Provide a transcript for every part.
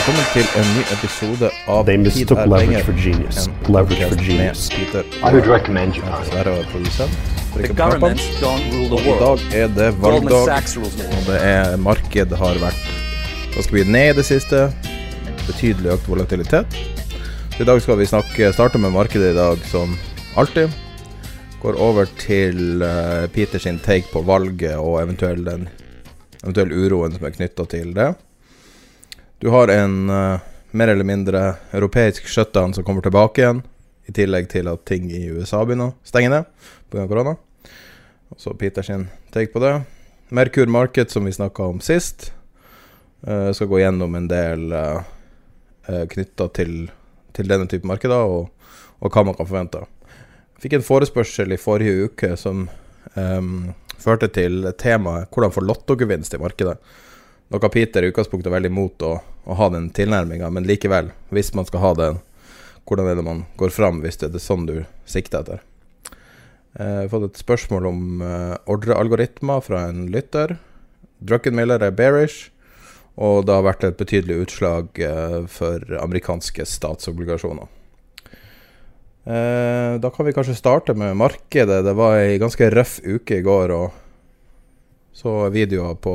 Velkommen til en ny episode av They mistook er leverage for genius. Leverage for genius. I would recommend you. Sverre er produsent. The government don't rule the world. I dag er det valgdag, Sachs rules the world. og det er marked har vært ganske mye ned i det siste. Betydelig økt volatilitet. I dag skal vi snakke, starte med markedet i dag som alltid. Går over til Peters Peter take på valget og eventuell, den, eventuell uroen som er knytta til det. Du har en uh, mer eller mindre europeisk shutdown som kommer tilbake igjen. I tillegg til at ting i USA begynner å stenge ned pga. korona. Så Peter sin take på det. Merkur Market, som vi snakka om sist, uh, skal gå gjennom en del uh, knytta til, til denne type markeder, og, og hva man kan forvente. Fikk en forespørsel i forrige uke som um, førte til temaet 'Hvordan få lottogevinst i markedet'. Noe Peter i utgangspunktet er veldig imot å, å ha den tilnærminga, men likevel, hvis man skal ha den, hvordan er det man går fram hvis det er sånn du sikter etter? Eh, Jeg har fått et spørsmål om uh, ordrealgoritmer fra en lytter. Druckenmiller er bearish, og det har vært et betydelig utslag eh, for amerikanske statsobligasjoner. Eh, da kan vi kanskje starte med markedet. Det var ei ganske røff uke i går, og så videoer på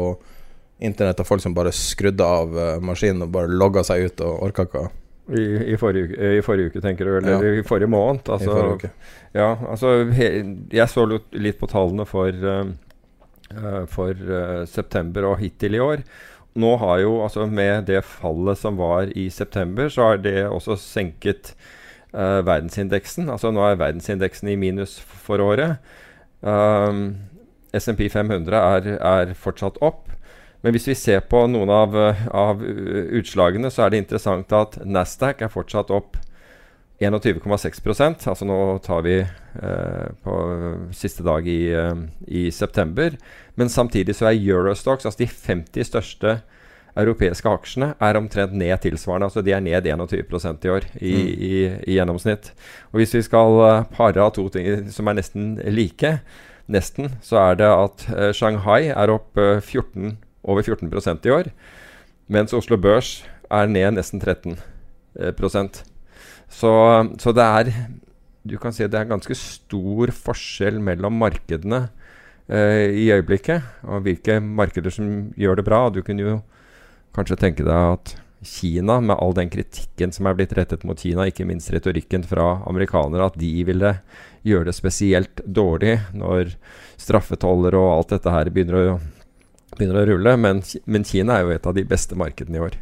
internett av folk som bare skrudde av eh, maskinen og bare logga seg ut og orka ikke. I, i, forrige, uke- I forrige uke, tenker du? Eller Ja. i forrige måned? i Altså, forrige uke. Ja, altså he, Jeg så litt- på tallene for, eh, eh, for uh, september og hittil i år. Nå har jo, altså med det fallet som var i september, så har det også senket uh, verdensindeksen. Altså nå er verdensindeksen i minus for året. Um, SMP 500 er, er fortsatt opp. Men hvis vi ser på noen av, eh, av uh, utslagene, så er det interessant at Nasdaq er fortsatt opp 21,6% Altså nå tar vi eh, på siste dag i, eh, i september. Men samtidig så er Eurostox, altså de 50 største europeiske aksjene, er omtrent ned tilsvarende. Altså de er ned 21% i år i, Mm. i, i gjennomsnitt. Og hvis vi skal pare av to ting som er nesten like, nesten, så er det at eh, Shanghai er opp eh, 14, over 14% i år, mens Oslo Børs er ned nesten 13 eh, prosent. Så, så det er Du kan si det er ganske stor forskjell mellom markedene eh, i øyeblikket, og hvilke markeder som gjør det bra. Du kunne jo kanskje tenke deg at Kina, med all den kritikken som er blitt rettet mot Kina, ikke minst retorikken fra amerikanere, at de ville gjøre det spesielt dårlig når straffetoller og alt dette her begynner å, begynner å rulle. Men, men Kina er jo et av de beste markedene i år.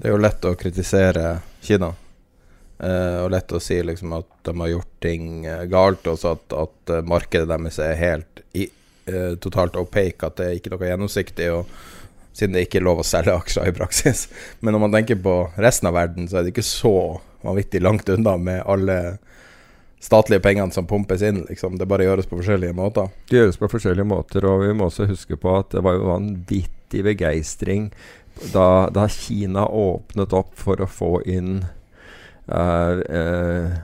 Det er jo lett å kritisere Kina. Eh, og lett å si liksom at de har gjort ting eh, galt, og at, at eh, markedet deres er helt i, eh, totalt opaque, at det er ikke noe gjennomsiktig, og siden det ikke er lov å selge aksjer i praksis. Men når man tenker på resten av verden, så er det ikke så vanvittig langt unna med alle statlige pengene som pumpes inn. Liksom. Det bare gjøres på forskjellige måter. Det gjøres på forskjellige måter, og vi må også huske på at det var jo vanvittig begeistring da, da Kina åpnet opp for å få inn uh, uh,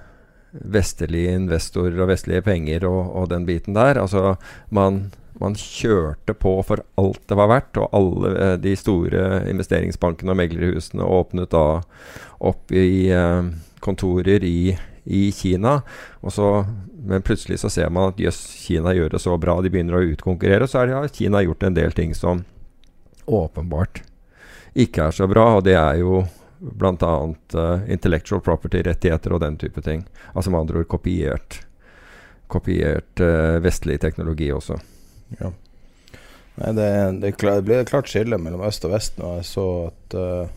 vestlige investorer og vestlige penger og, og den biten der. Altså, man, man kjørte på for alt det var verdt, og alle eh, de store investeringsbankene og meglerhusene åpnet da opp i kontorer i, i Kina. Så, men plutselig så ser man at jøss, Kina gjør det så bra, de begynner å utkonkurrere. Så har ja, Kina gjort en del ting som åpenbart ikke er så bra, og det er jo bl.a. Uh, intellectual property-rettigheter og den type ting. Altså med andre ord kopiert, kopiert uh, vestlig teknologi også. Ja. Nei, det, det, det blir et klart skille mellom øst og vest nå. Jeg så at, eh,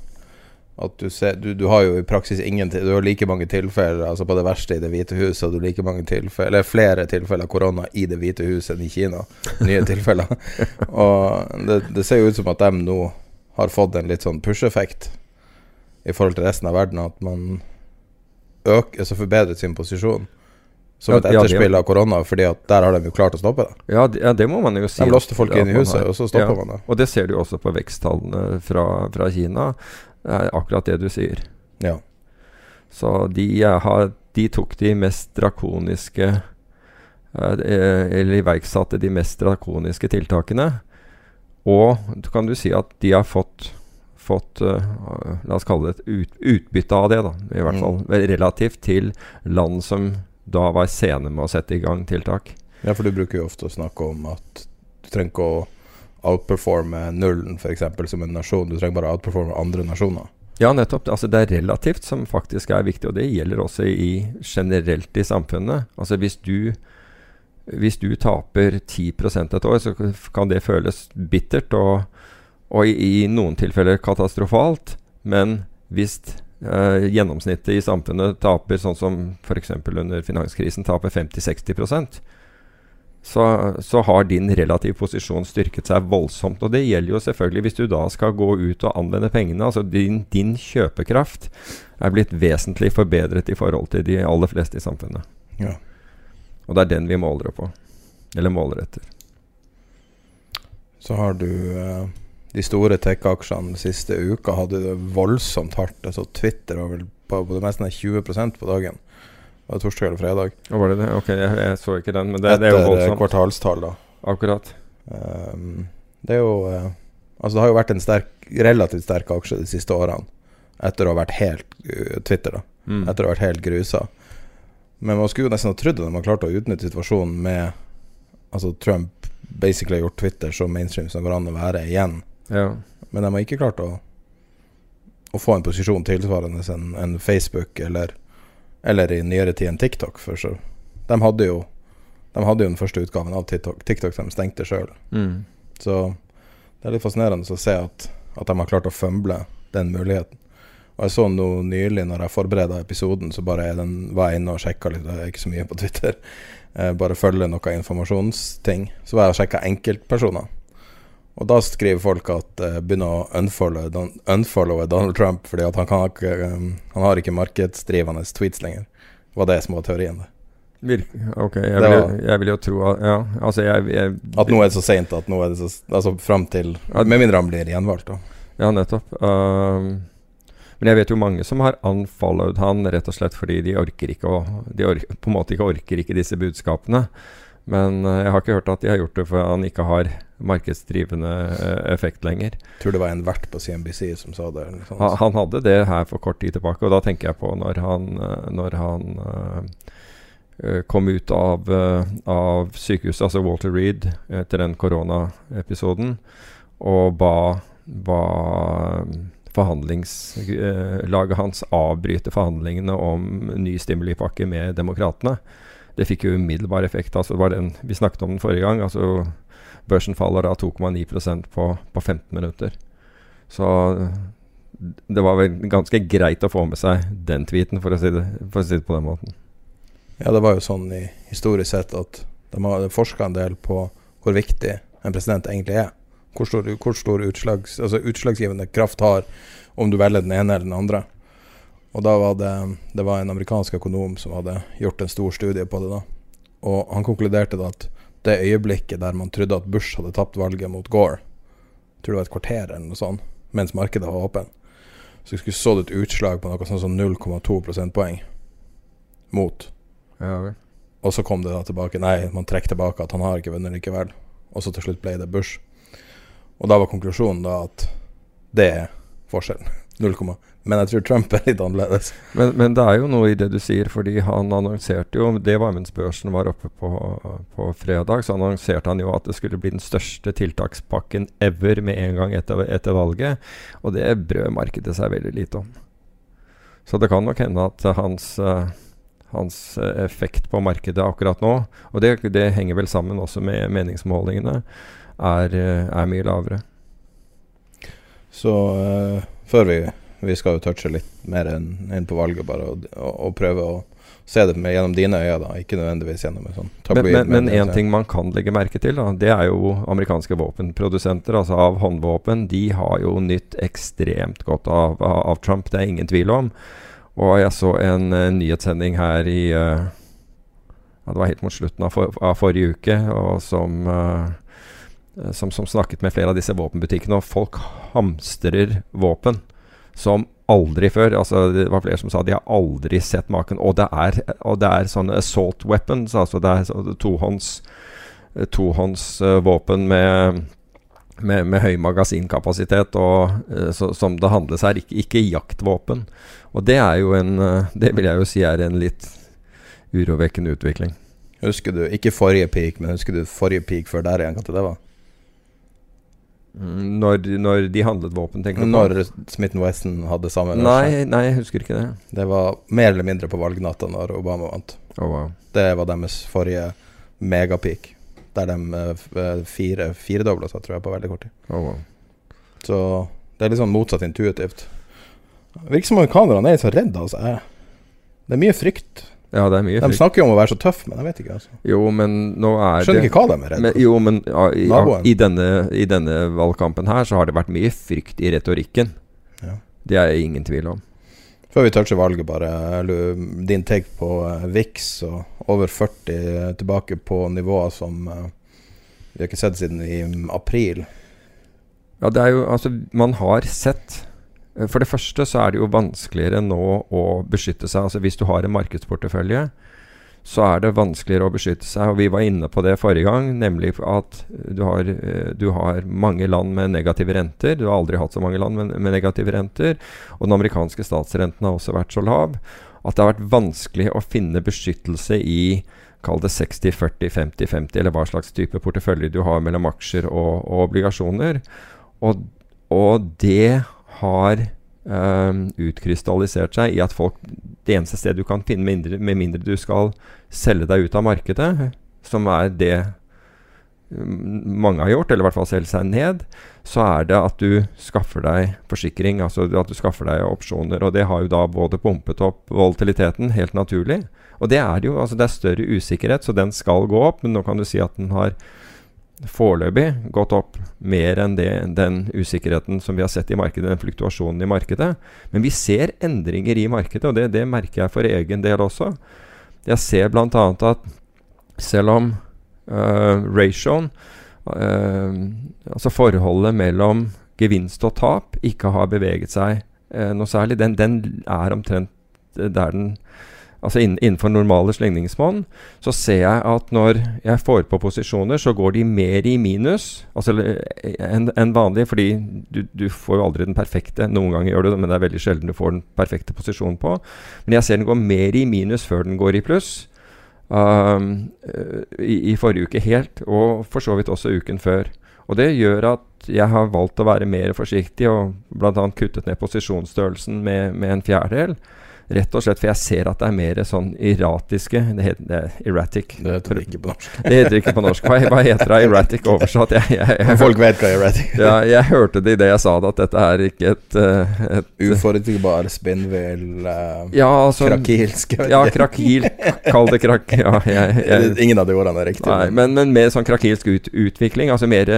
at du, ser, du, du har jo i praksis ingen Du har like mange tilfeller Altså på det verste i Det hvite huset og du like mange tilfeller Eller flere tilfeller av korona i Det hvite huset enn i Kina. Nye tilfeller. og det, det ser jo ut som at de nå har fått en litt sånn push-effekt i forhold til resten av verden. At man øker, altså forbedret sin posisjon som et etterspill av korona, fordi at der har de jo klart å stoppe det. Ja, det, ja, det må man jo si. De låste folk inn i huset, har. og så stopper Ja. man det. Og det ser du også på veksttallene fra, fra Kina. Det er akkurat det du sier. Ja. Så de, eh, har, de tok de mest drakoniske eh, eh, Eller iverksatte de mest drakoniske tiltakene. Og kan du si at de har fått fått uh, La oss kalle det et ut, utbytte av det, da. I hvert fall mm. relativt til land som da var sene med å sette i gang tiltak. Ja, for du bruker jo ofte å snakke om at du trenger ikke å outperforme nullen, f.eks., som en nasjon. Du trenger bare å outperforme andre nasjoner. Ja, nettopp. Altså, det er relativt som faktisk er viktig, og det gjelder også i, generelt i samfunnet. Altså hvis du, hvis du taper 10% et år, så kan det føles bittert og, og i, i, noen tilfeller katastrofalt. Men hvis eh, gjennomsnittet i samfunnet taper sånn som f.eks. under finanskrisen taper 50-60 så, så, har din relative posisjon styrket seg voldsomt. Og det gjelder jo selvfølgelig hvis du da skal gå ut og anvende pengene. Altså din, din kjøpekraft er blitt vesentlig forbedret i forhold til de aller fleste i samfunnet. Ja. Og det er den vi måler på. Eller måler etter. Så har du eh, de store tech-aksjene siste uka hadde det voldsomt hardt. Altså Twitter var vel på, på det meste 20% på dagen. Det var torsdag eller fredag. Og var det det? Ok, jeg, jeg så ikke den. Men det, det er jo voldsomt. Etter kvartalstall, da. Akkurat. Um, det er jo uh, Altså, det har jo vært en sterk, relativt sterk aksje de siste årene. Etter å ha vært helt uh, Twitter, da. Mm. Etter å ha vært helt grusa. Men man skulle jo nesten ha trodd at man klarte å utnytte situasjonen med Altså, Trump basically har gjort Twitter så mainstream som går an å være igjen. Ja. Men de har ikke klart å, å få en posisjon tilsvarende en, en Facebook eller eller i nyere tid enn TikTok. For så, de, hadde jo, de hadde jo den første utgaven av TikTok, TikTok de stengte sjøl. Mm. Så det er litt fascinerende å se at, at de har klart å fømble den muligheten. Og jeg så noe nylig, når jeg forbereda episoden, så bare den, var jeg inne og sjekka litt. det er ikke så mye på Twitter. Eh, bare følger noen informasjonsting. Så var jeg og sjekka enkeltpersoner. Og da skriver folk at uh, begynner å unfollowe, don, unfollowe, Donald Trump fordi at han, kan ikke, um, han har ikke markedsdrivende tweets lenger. Det var det som var teorien. Virk, ok, jeg vil, var, jeg vil, jo tro at Ja, altså jeg, jeg At nå er det så seint at nå er det så Altså fram til Med mindre han blir gjenvalgt, da. Ja, nettopp. Um, men jeg vet jo mange som har unfollowed han rett og slett fordi de orker ikke å De or på en måte ikke orker ikke disse budskapene. Men uh, jeg har ikke hørt at de har gjort det fordi han ikke har markedsdrivende uh, effekt lenger. Jeg tror det var en vert på CNBC som sa det. Han, han, hadde det her for kort tid tilbake, og da tenker jeg på når han, uh, når han kom ut av, av, sykehuset, altså Walter Reed, etter den koronaepisoden, og ba, ba forhandlingslaget hans avbryte forhandlingene om ny stimulipakke med demokratene det fikk jo umiddelbar effekt. Altså det var den, vi snakket om den forrige gang. altså Børsen faller da 2,9% på, på 15 minutter. Så det var vel ganske greit å få med seg den tweeten, for å si det, å si det på den måten. Ja, det var jo sånn i historisk sett at de har forska en del på hvor viktig en president egentlig er. Hvor stor, hvor stor utslags, altså utslagsgivende kraft har om du velger den ene eller den andre. Og da var det, det var en amerikansk økonom som hadde gjort en stor studie på det. da. Og han konkluderte da at det øyeblikket der man trodde at Bush hadde tapt valget mot Gore, Jeg tror det var et kvarter eller noe sånt, mens markedet var åpent, så skulle så et utslag på noe sånt som 0,2 prosentpoeng mot. Ja, og så kom det da tilbake Nei, man trekker tilbake at han har ikke vunnet likevel. Og så til slutt ble det Bush. Og da var konklusjonen da at det er forskjellen. 0, men jeg tror Trump er litt annerledes. Men, men, det er jo noe i det du sier, fordi han annonserte jo Det var mens børsen var oppe på, på, fredag, så annonserte han jo at det skulle bli den største tiltakspakken ever med en gang etter, etter valget. Og det brød markedet seg veldig lite om. Så det kan nok hende at hans, hans effekt på markedet akkurat nå, og det, det, henger vel sammen også med meningsmålingene, er, er mye lavere. Så uh før vi Vi skal jo touche litt mer en på valget, bare, og, og, og, prøve å se det med, gjennom dine øyne, da, ikke nødvendigvis gjennom en sånn tabloid. Men en ting man kan legge merke til, da, det er jo amerikanske våpenprodusenter, altså av håndvåpen. De har jo nytt ekstremt godt av, av, Trump, det er ingen tvil om. Og jeg så en uh, nyhetssending her i uh, ja, Det var helt mot slutten av, for, av forrige uke, og som uh, som, som, snakket med flere av disse våpenbutikkene, og folk hamstrer våpen som aldri før. Altså, det var flere som sa de har aldri sett maken. Og det er, og det er sånne assault weapons, altså det er tohånds, tohånds uh, våpen med med, med høy magasinkapasitet, og, eh, så, som det handles her. Ikke, ikke jaktvåpen. Og det er jo en eh, Det vil jeg jo si er en litt urovekkende utvikling. Husker du, ikke forrige peak, men husker du forrige peak før der igjen, hva det var? Når, når de handlet våpen, tenker du på? Når Smith Wesson hadde samme Nei, nei, jeg husker ikke det. Det var mer eller mindre på valgnatta når Obama vant. Oh, wow. Det var deres forrige megapeak. Der de eh, fire, firedobla seg, tror jeg, på veldig kort tid. Oh, wow. Så det er litt sånn motsatt intuitivt. Virker som amerikanerne er så redde altså. Det er mye frykt. Ja, det er mye frykt. De snakker jo om å være så tøff, men jeg vet ikke. altså Jo, men nå er Skjønner det ikke hva de er redd men. Jo, men ja, i, ja, i, denne, i denne valgkampen her så har det vært mye frykt i retorikken. Ja. Det er jeg ingen tvil om. Før vi toucher valget, bare din take på eh, VIX og over 40 eh, tilbake på nivåer som eh, vi har ikke sett siden i april. Ja, det er jo Altså, man har sett For det første så er det jo vanskeligere nå å beskytte seg. Altså hvis du har en markedsportefølje, så er det vanskeligere å beskytte seg. Og vi var inne på det forrige gang, nemlig at du har, eh, du har mange land med negative renter. Du har aldri hatt så mange land med, med negative renter. Og den amerikanske statsrenten har også vært så lav at det har vært vanskelig å finne beskyttelse i Kall det 60, 40, 50, 50, eller hva slags type portefølje du har mellom aksjer og, og obligasjoner. Og, og det har um, utkrystallisert seg i at folk Det eneste stedet du kan finne, mindre, med mindre du skal selge deg ut av markedet, som er det um, mange har gjort, eller i hvert fall selge seg ned, så er det at du skaffer deg forsikring, altså at du skaffer deg opsjoner. Og det har jo da både pumpet opp volatiliteten, helt naturlig. Og det er jo, altså det er større usikkerhet, så den skal gå opp, men nå kan du si at den har foreløpig gått opp mer enn det, den usikkerheten som vi har sett i markedet, den fluktuasjonen i markedet. Men vi ser endringer i markedet, og det, det merker jeg for egen del også. Jeg ser bl.a. at selv om uh, ratioen, uh, altså forholdet mellom gevinst og tap, ikke har beveget seg uh, noe særlig, den, den er omtrent der den Altså innen- innenfor normale slingringsmonn så ser jeg at når jeg får på posisjoner, så går de mer i minus altså, eh, enn en vanlig. Fordi du, du får jo aldri den perfekte. Noen ganger gjør du det, men det er veldig sjelden du får den perfekte posisjonen på. Men jeg ser den går mer i minus før den går i pluss. Um, eh, i, I forrige uke helt, og for så vidt også uken før. Og det gjør at jeg har valgt å være mer forsiktig og bl.a. kuttet ned posisjonsstørrelsen med, med en fjerdedel. Rett og slett for jeg ser at det er mer sånn erratiske Det heter det er erratic. Det heter det ikke på norsk. Det heter ikke på norsk. Hva, hva heter det erratic oversatt? Jeg, jeg, jeg, Folk vet hva erratic er ja, jeg hørte det i det jeg sa det, at dette er ikke et, eh, et Uforutsigbar, spinnvill, uh, Ja, altså krakilsk Ja, krakil. Kall det krak... Ja, Ingen av de ordene er riktige. Nei, men, men mer sånn krakilsk ut, utvikling. Altså mer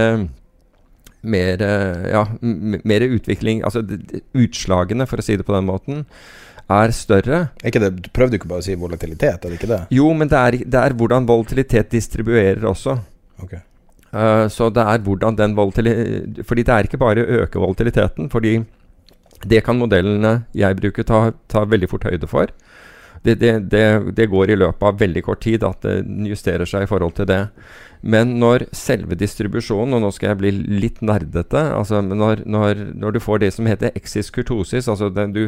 mer, ja, mer utvikling Altså utslagene, for å si det på den måten, er større. Er det, du prøvde ikke bare å si volatilitet, er det ikke det? Jo, men det er, det er hvordan volatilitet distribuerer også. Okay. Uh, så det er hvordan den volatili Fordi det er ikke bare å øke volatiliteten, fordi det kan modellene jeg bruker, ta, ta veldig fort høyde for. Det, det, det, det går i løpet av veldig kort tid at det justerer seg i forhold til det. Men når selve distribusjonen, og nå skal jeg bli litt nerdete altså når, når, når du får det som heter exis-kurtosis, altså den du,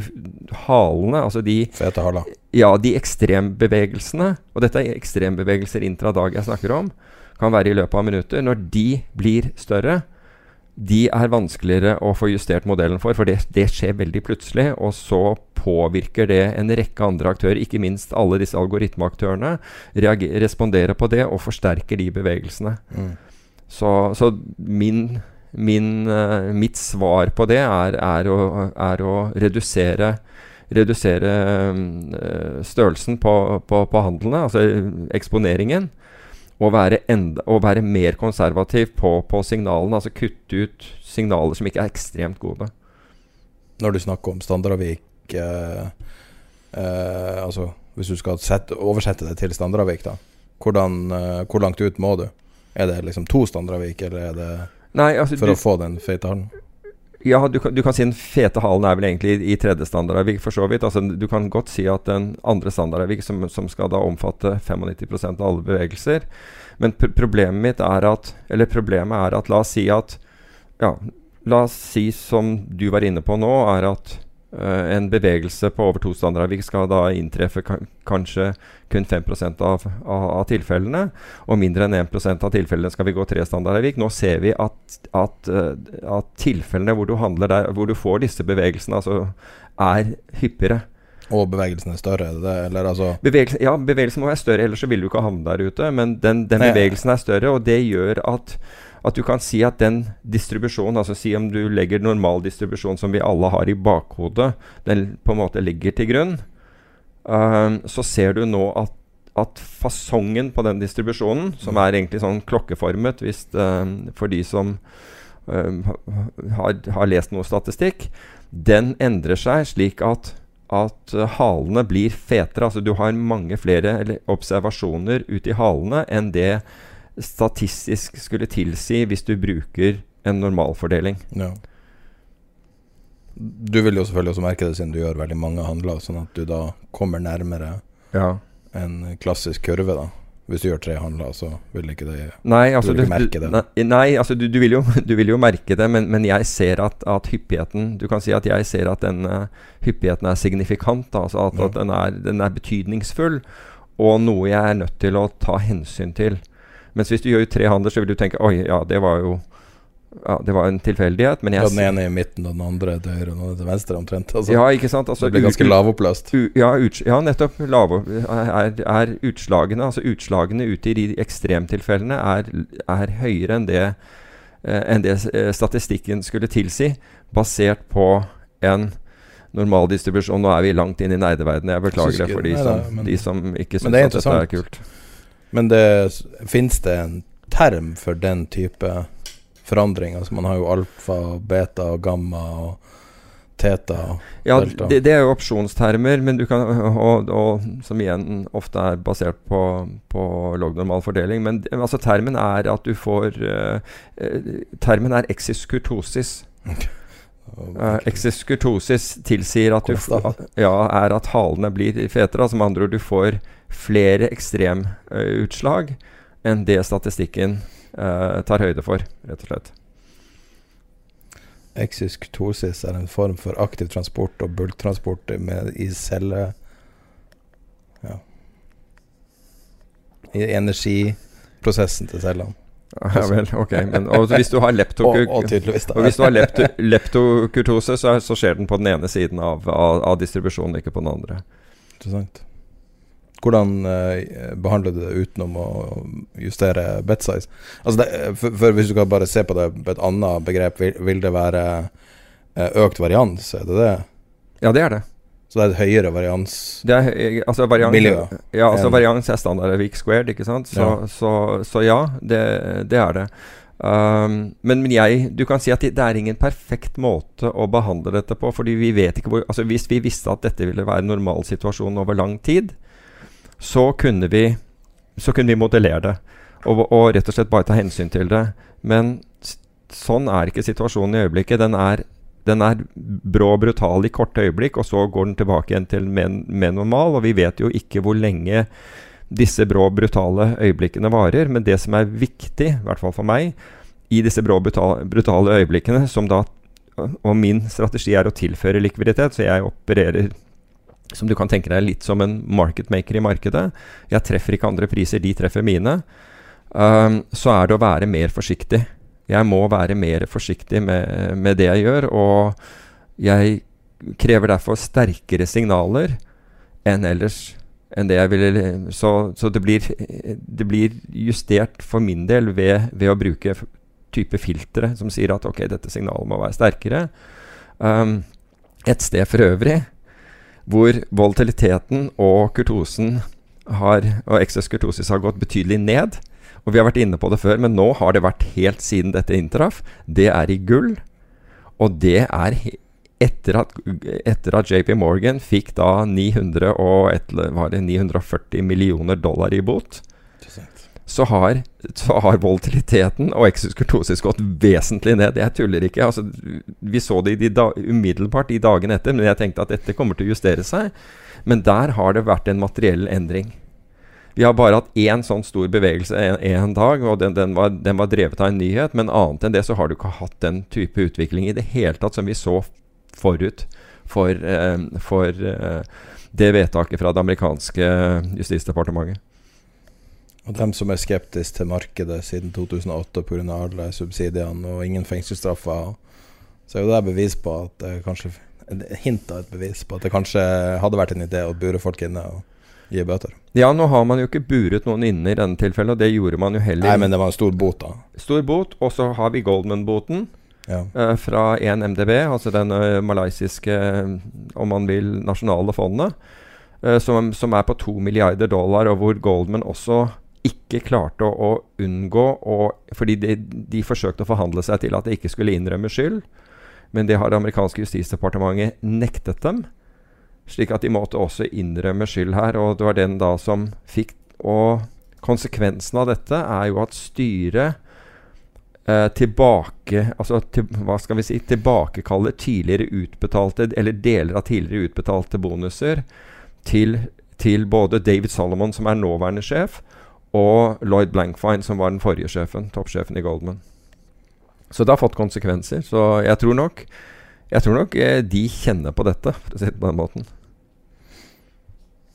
halene, altså de Fete haler. ja, de ekstrembevegelsene, og dette er ekstrembevegelser intradag jeg snakker om, kan være i løpet av minutter. Når de blir større, de er vanskeligere å få justert modellen for, for det, det skjer veldig plutselig. Og så påvirker det en rekke andre aktører, ikke minst alle disse algoritmeaktørene, responderer på det og forsterker de bevegelsene. Mm. Så, så min, min, uh, mitt svar på det er, er, å, er å redusere Redusere eh, størrelsen på, på, på handlene, altså eksponeringen. Og være, enda, å være mer konservativ på, på signalene. Altså kutte ut signaler som ikke er ekstremt gode. Når du snakker om standardavvik eh, eh, Altså hvis du skal sette, oversette det til standardavvik, da. Hvordan, eh, hvor langt ut må du? Er det liksom to standardavvik, eller er det Nei, altså for du, å få den feite halen? Ja, du kan, du kan si den fete halen er vel egentlig i, i tredje standardavvik, for så vidt. Altså, du kan godt si at den andre standardavvik, som, som skal da omfatte 95% av alle bevegelser Men pr problemet mitt er at Eller problemet er at la oss si at Ja, la oss si som du var inne på nå, er at en bevegelse på over to standardavvik skal da inntreffe kanskje kun 5 av, av, av, tilfellene. Og mindre enn 1% av tilfellene skal vi gå tre standardavvik. Nå ser vi at, at, uh, at tilfellene hvor du, der, hvor du får disse bevegelsene, altså, er hyppigere. Og bevegelsen er større? Eller altså bevegelsen, ja, bevegelsen må være større, ellers så vil du ikke havne der ute. Men den, den bevegelsen er større, og det gjør at, at du kan si at den distribusjonen, altså si om du legger normal distribusjon som vi alle har i bakhodet, den på en måte ligger til grunn, um, så ser du nå at, at fasongen på den distribusjonen, som er egentlig sånn klokkeformet hvis, uh, for de som uh, har, har lest noe statistikk, den endrer seg slik at at halene blir fetere. Altså du har mange flere observasjoner ute i halene enn det statistisk skulle tilsi hvis du bruker en normalfordeling. Ja. Du vil jo selvfølgelig også merke det siden du gjør veldig mange handler, sånn at du da kommer nærmere ja. en klassisk kurve. da hvis du gjør tre handler, så vil ikke det Nei, altså, du vil ikke merke det. Nei, nei altså du, du, vil jo, du, vil jo, merke det, men, men jeg ser at, at, hyppigheten Du kan si at jeg ser at denne hyppigheten er signifikant. Altså at, ja. at den, er, den, er, betydningsfull, og noe jeg er nødt til å ta hensyn til. Mens hvis du gjør tre handler, så vil du tenke Oi, ja, det var jo ja, det var en tilfeldighet. Men jeg, den ene i midten og den andre til høyre og den til venstre, omtrent. Altså, ja, ikke sant? Altså, det blir ganske lavoppløst. Ja, ja, nettopp. Lave, er, er, utslagene Altså utslagene ute i de ekstremtilfellene er, er høyere enn det, eh, enn det eh, statistikken skulle tilsi, basert på en normaldistribusjon. Nå er vi langt inn i nerdeverdenen. Jeg beklager det for de, som, de som ikke syns at dette er kult. Men det fins det en term for den type forandring. Altså man har jo alfa, beta og gamma og teta og ja, delta. Det, det, er jo opsjonstermer, men du kan, og, og, som igjen ofte er basert på, på lognormal fordeling. Men altså, termen er at du får uh, Termen er exiskurtosis. Uh, Eksiskurtosis tilsier at, du, at, ja, er at halene blir fetere. Altså med andre ord, du får flere ekstremutslag enn det statistikken uh, tar høyde for, rett og slett. Eksisk tosis er en form for aktiv transport og bulktransport med, i celle... Ja. I energiprosessen til cellene. Ja vel, ok. Men, og hvis du har, leptok og, og, og hvis du har lepto leptokurtose, så, så, skjer den på den ene siden av, av, av distribusjonen, ikke på den andre. Interessant. Hvordan uh, behandler du det utenom å justere bet size? Altså det, for, for, Hvis du kan bare se på det på et annet begrep, vil, vil det være uh, økt varians? Er det det? Ja, det er det. Så det er et høyere varians det er, altså varians, miljø? Ja, altså varians er standard week squared, ikke sant? Så ja, så, så ja det, det, er det. Um, men, men, jeg Du kan si at det, er ingen perfekt måte å behandle dette på. Fordi vi vet ikke hvor Altså Hvis vi visste at dette ville være normalsituasjonen normalsituasjon over lang tid, så kunne vi, så kunne vi modellere det. Og, og, rett og slett bare ta hensyn til det. Men sånn er ikke situasjonen i øyeblikket. Den er, den er brå og brutal i korte øyeblikk, og så går den tilbake igjen til med normal. Og vi vet jo ikke hvor lenge disse brå, og brutale øyeblikkene varer. Men det som er viktig, i hvert fall for meg, i disse brå, brutale, brutale øyeblikkene, som da Og min strategi er å tilføre likviditet, så jeg opererer som du kan tenke deg litt som en marketmaker i markedet. Jeg treffer ikke andre priser, de treffer mine. Um, så er det å være mer forsiktig. Jeg må være mer forsiktig med, med, det jeg gjør, og jeg krever derfor sterkere signaler enn ellers. Enn det jeg ville, så, så det, blir, det, blir, justert for min del ved, ved å bruke type filtre som sier at ok, dette signalet må være sterkere. Um, et sted for øvrig hvor volatiliteten og kurtosen har, og excess kurtosis har gått betydelig ned. Og vi har vært inne på det før, men nå har det vært helt siden dette inntraff. Det er i gull. Og det er etter at, etter at JP Morgan fikk da 900 og et, var det 940 millioner dollar i bot så har, så har volatiliteten og exoskurtosis gått vesentlig ned. Jeg tuller ikke. Altså, vi så det de da, umiddelbart de dagene etter, men jeg tenkte at dette kommer til å justere seg. Men der har det vært en materiell endring. Vi har bare hatt én sånn stor bevegelse en dag, og den, den, var, den, var, drevet av en nyhet. Men annet enn det så har du ikke hatt den type utvikling i det hele tatt som vi så forut for, eh, for eh, det vedtaket fra det amerikanske justisdepartementet. Og dem som er skeptiske til markedet siden 2008 pga. alle subsidiene og ingen fengselsstraffer, så er jo det bevis på at det kanskje hint av et bevis på at det kanskje hadde vært en idé å bure folk inne. og gi bøter. Ja, nå har man jo ikke buret noen inne i denne tilfellet, og det gjorde man jo heller Nei, men det var en stor bot, da. Stor bot, og så har vi Goldman-boten. Ja. Uh, fra 1MDB, altså den uh, malaysiske, om man vil, nasjonale fondet, uh, som, som, er på to milliarder dollar, og hvor Goldman også ikke klarte å, å unngå å, Fordi de, de, forsøkte å forhandle seg til at de ikke skulle innrømme skyld, men det har det amerikanske justisdepartementet nektet dem. Slik at de måtte også innrømme skyld her, og det var den da som fikk Og konsekvensen av dette er jo at styret eh, tilbake Altså til, hva skal vi si tilbakekaller tidligere utbetalte Eller deler av tidligere utbetalte bonuser til, til både David Solomon, som er nåværende sjef, og Lloyd Blankfine, som var den forrige sjefen, toppsjefen i Goldman. Så det har fått konsekvenser. Så jeg tror nok jeg tror nok eh, de kjenner på dette, for å si det på den måten.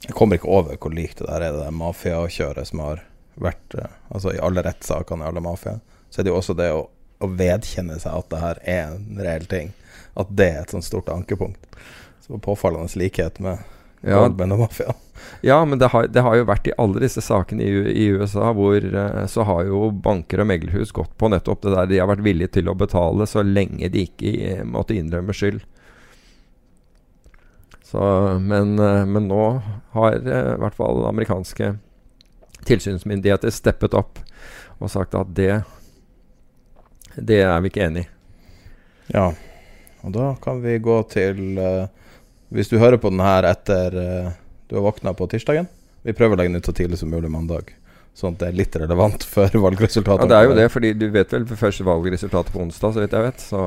Jeg kommer ikke over hvor likt det der er, det mafiakjøret som har vært eh, Altså i alle rettssakene i alle mafiaer. Så er det jo også det å, å, vedkjenne seg at det her er en reell ting. At det er et sånt stort ankepunkt. Så påfallende likhet med ja. Goldman og mafia. Ja, men det har, det har, jo vært i alle disse sakene i, i USA hvor uh, så har jo banker og meglerhus gått på nettopp det der de har vært villige til å betale så lenge de ikke uh, måtte innrømme skyld. Så, men, uh, men, nå har i hvert fall amerikanske tilsynsmyndigheter steppet opp og sagt at det det er vi ikke enig i. Ja, og da kan vi gå til Hvis du hører på den her etter du har våkna på tirsdagen. Vi prøver å legge den ut så tidlig som mulig mandag. Sånn at det er litt relevant for valgresultatet. Ja, det er jo det, fordi du vet vel først valgresultatet på onsdag, så vidt jeg vet. Så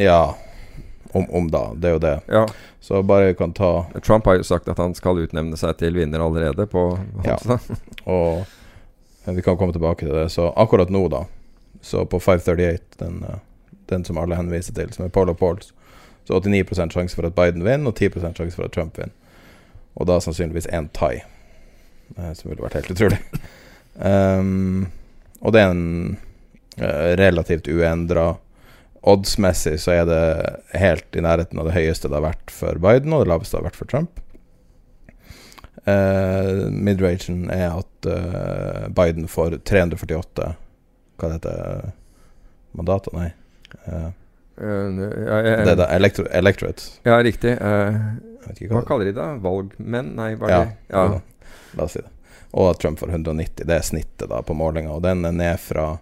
Ja. Om, om, da. Det er jo det. Ja. Så bare kan ta Trump har jo sagt at han skal utnevne seg til vinner allerede på onsdag. Ja. Og vi kan komme tilbake til det. Så akkurat nå, da, så på 538, den, eh, den som alle henviser til, som er Paul og Pauls, så 89 sjanse for at Biden vinner, og 10 sjanse for at Trump vinner. Og da sannsynligvis én thai, eh, som ville vært helt utrolig. Um, og det er en uh, relativt uendra Oddsmessig så er det helt i nærheten av det høyeste det har vært for Biden, og det laveste det har vært for Trump. Uh, Midragen er at uh, Biden får 348 Hva heter det? Mandater? Nei. Uh, det er da elektro electorate. Ja, riktig. Hva, kaller de det? Valgmenn? Nei, hva ja, det ja. La oss si det. Og at Trump får 190. Det er snittet da på målinga. Og den er ned fra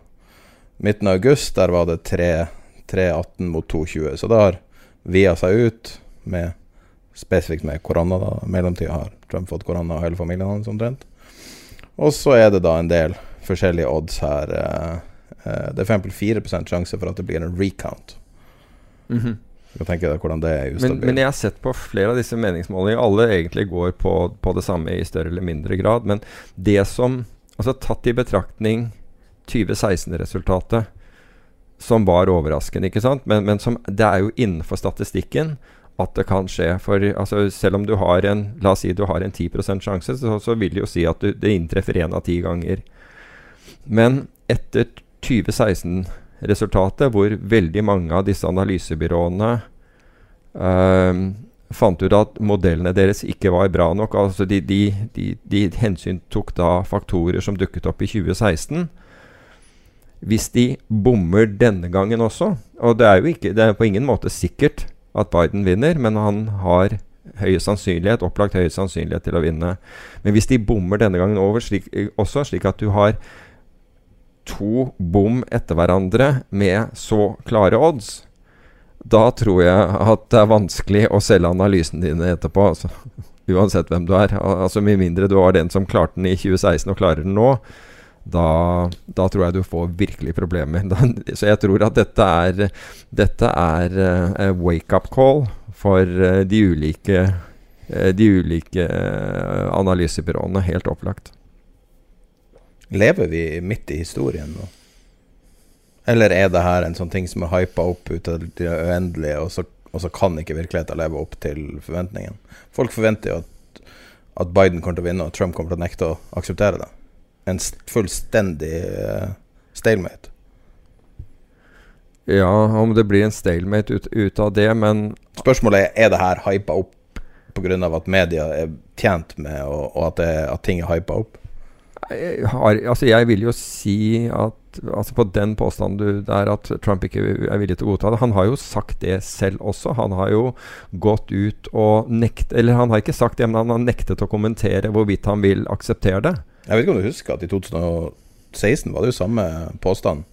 midten av august. Der var det 318 mot 220. Så det har via seg ut med spesifikt med korona. da mellomtida har Trump fått korona og hele familien hans omtrent. Og så er det da en del forskjellige odds her. Uh, det er f.eks. 4 sjanse for at det blir en recount. Mm -hmm. Jeg tenker deg hvordan det er men, men, jeg har sett på flere av disse meningsmålingene. Alle egentlig går på, på, det samme i større eller mindre grad. Men det som Altså tatt i betraktning 2016-resultatet, som var overraskende, ikke sant? Men, men som, det er jo innenfor statistikken at det kan skje. For altså, selv om du har en La oss si du har en 10 sjanse, så, så, vil det jo si at du, det inntreffer én av ti ganger. Men etter 2016 resultatet, hvor veldig mange av disse analysebyråene eh, fant ut at modellene deres ikke var bra nok. Altså de, de, de, de hensyntok da faktorer som dukket opp i 2016. Hvis de bommer denne gangen også Og det er jo ikke, det er på ingen måte sikkert at Biden vinner, men han har høy sannsynlighet, opplagt høy sannsynlighet til å vinne. Men hvis de bommer denne gangen over slik, også, slik at du har to bom etter hverandre med så klare odds, da tror jeg at det er vanskelig å selge analysene dine etterpå. Altså. Uansett hvem du er. Altså Med mindre du var den som klarte den i 2016 og klarer den nå, da, da tror jeg du får virkelig problemer. så jeg tror at dette er Dette er uh, wake-up call for uh, de ulike eh, de ulike eh, analysebyråene. Helt opplagt. Lever vi midt i historien nå? Eller er det her en sånn ting som er hypa opp ut av det uendelige, og så, og så kan ikke virkeligheten leve opp til forventningene? Folk forventer jo at, at Biden kommer til å vinne, og Trump kommer til å nekte å akseptere det. En fullstendig uh, stalemate. Ja, om det blir en stalemate ut, ut av det, men Spørsmålet er er det her hypa opp pga. at media er tjent med, og, og at, det, at ting er hypa opp? Har, altså jeg vil jo si at altså På den påstanden du der at Trump ikke er villig til å godta det Han har jo sagt det selv også. Han har jo gått ut og nekt Eller han har ikke sagt det, men han har nektet å kommentere hvorvidt han vil akseptere det. Jeg vet ikke om du husker at i 2016 var det jo samme påstand.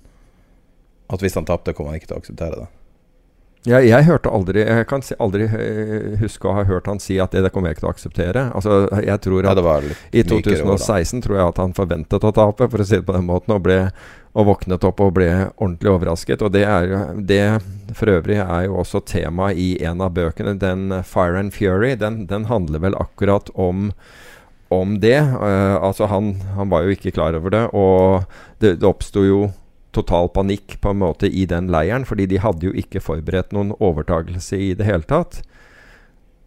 At hvis han tapte, kom han ikke til å akseptere det. Ja, jeg hørte aldri Jeg kan aldri huske å ha hørt han si at det, det kommer jeg ikke til å akseptere. Altså, jeg tror at ja, I 2016 tror jeg at han forventet å tape, for å si det på den måten, og, ble, og våknet opp og ble ordentlig overrasket. Og det, er, det for øvrig er jo også tema i en av bøkene. Den 'Fire and Fury', den, den handler vel akkurat om om det. Uh, altså han, han, var jo ikke klar over det, og det, det oppsto jo total panikk på en måte i den leiren, fordi de hadde jo ikke forberedt noen overtagelse i det hele tatt.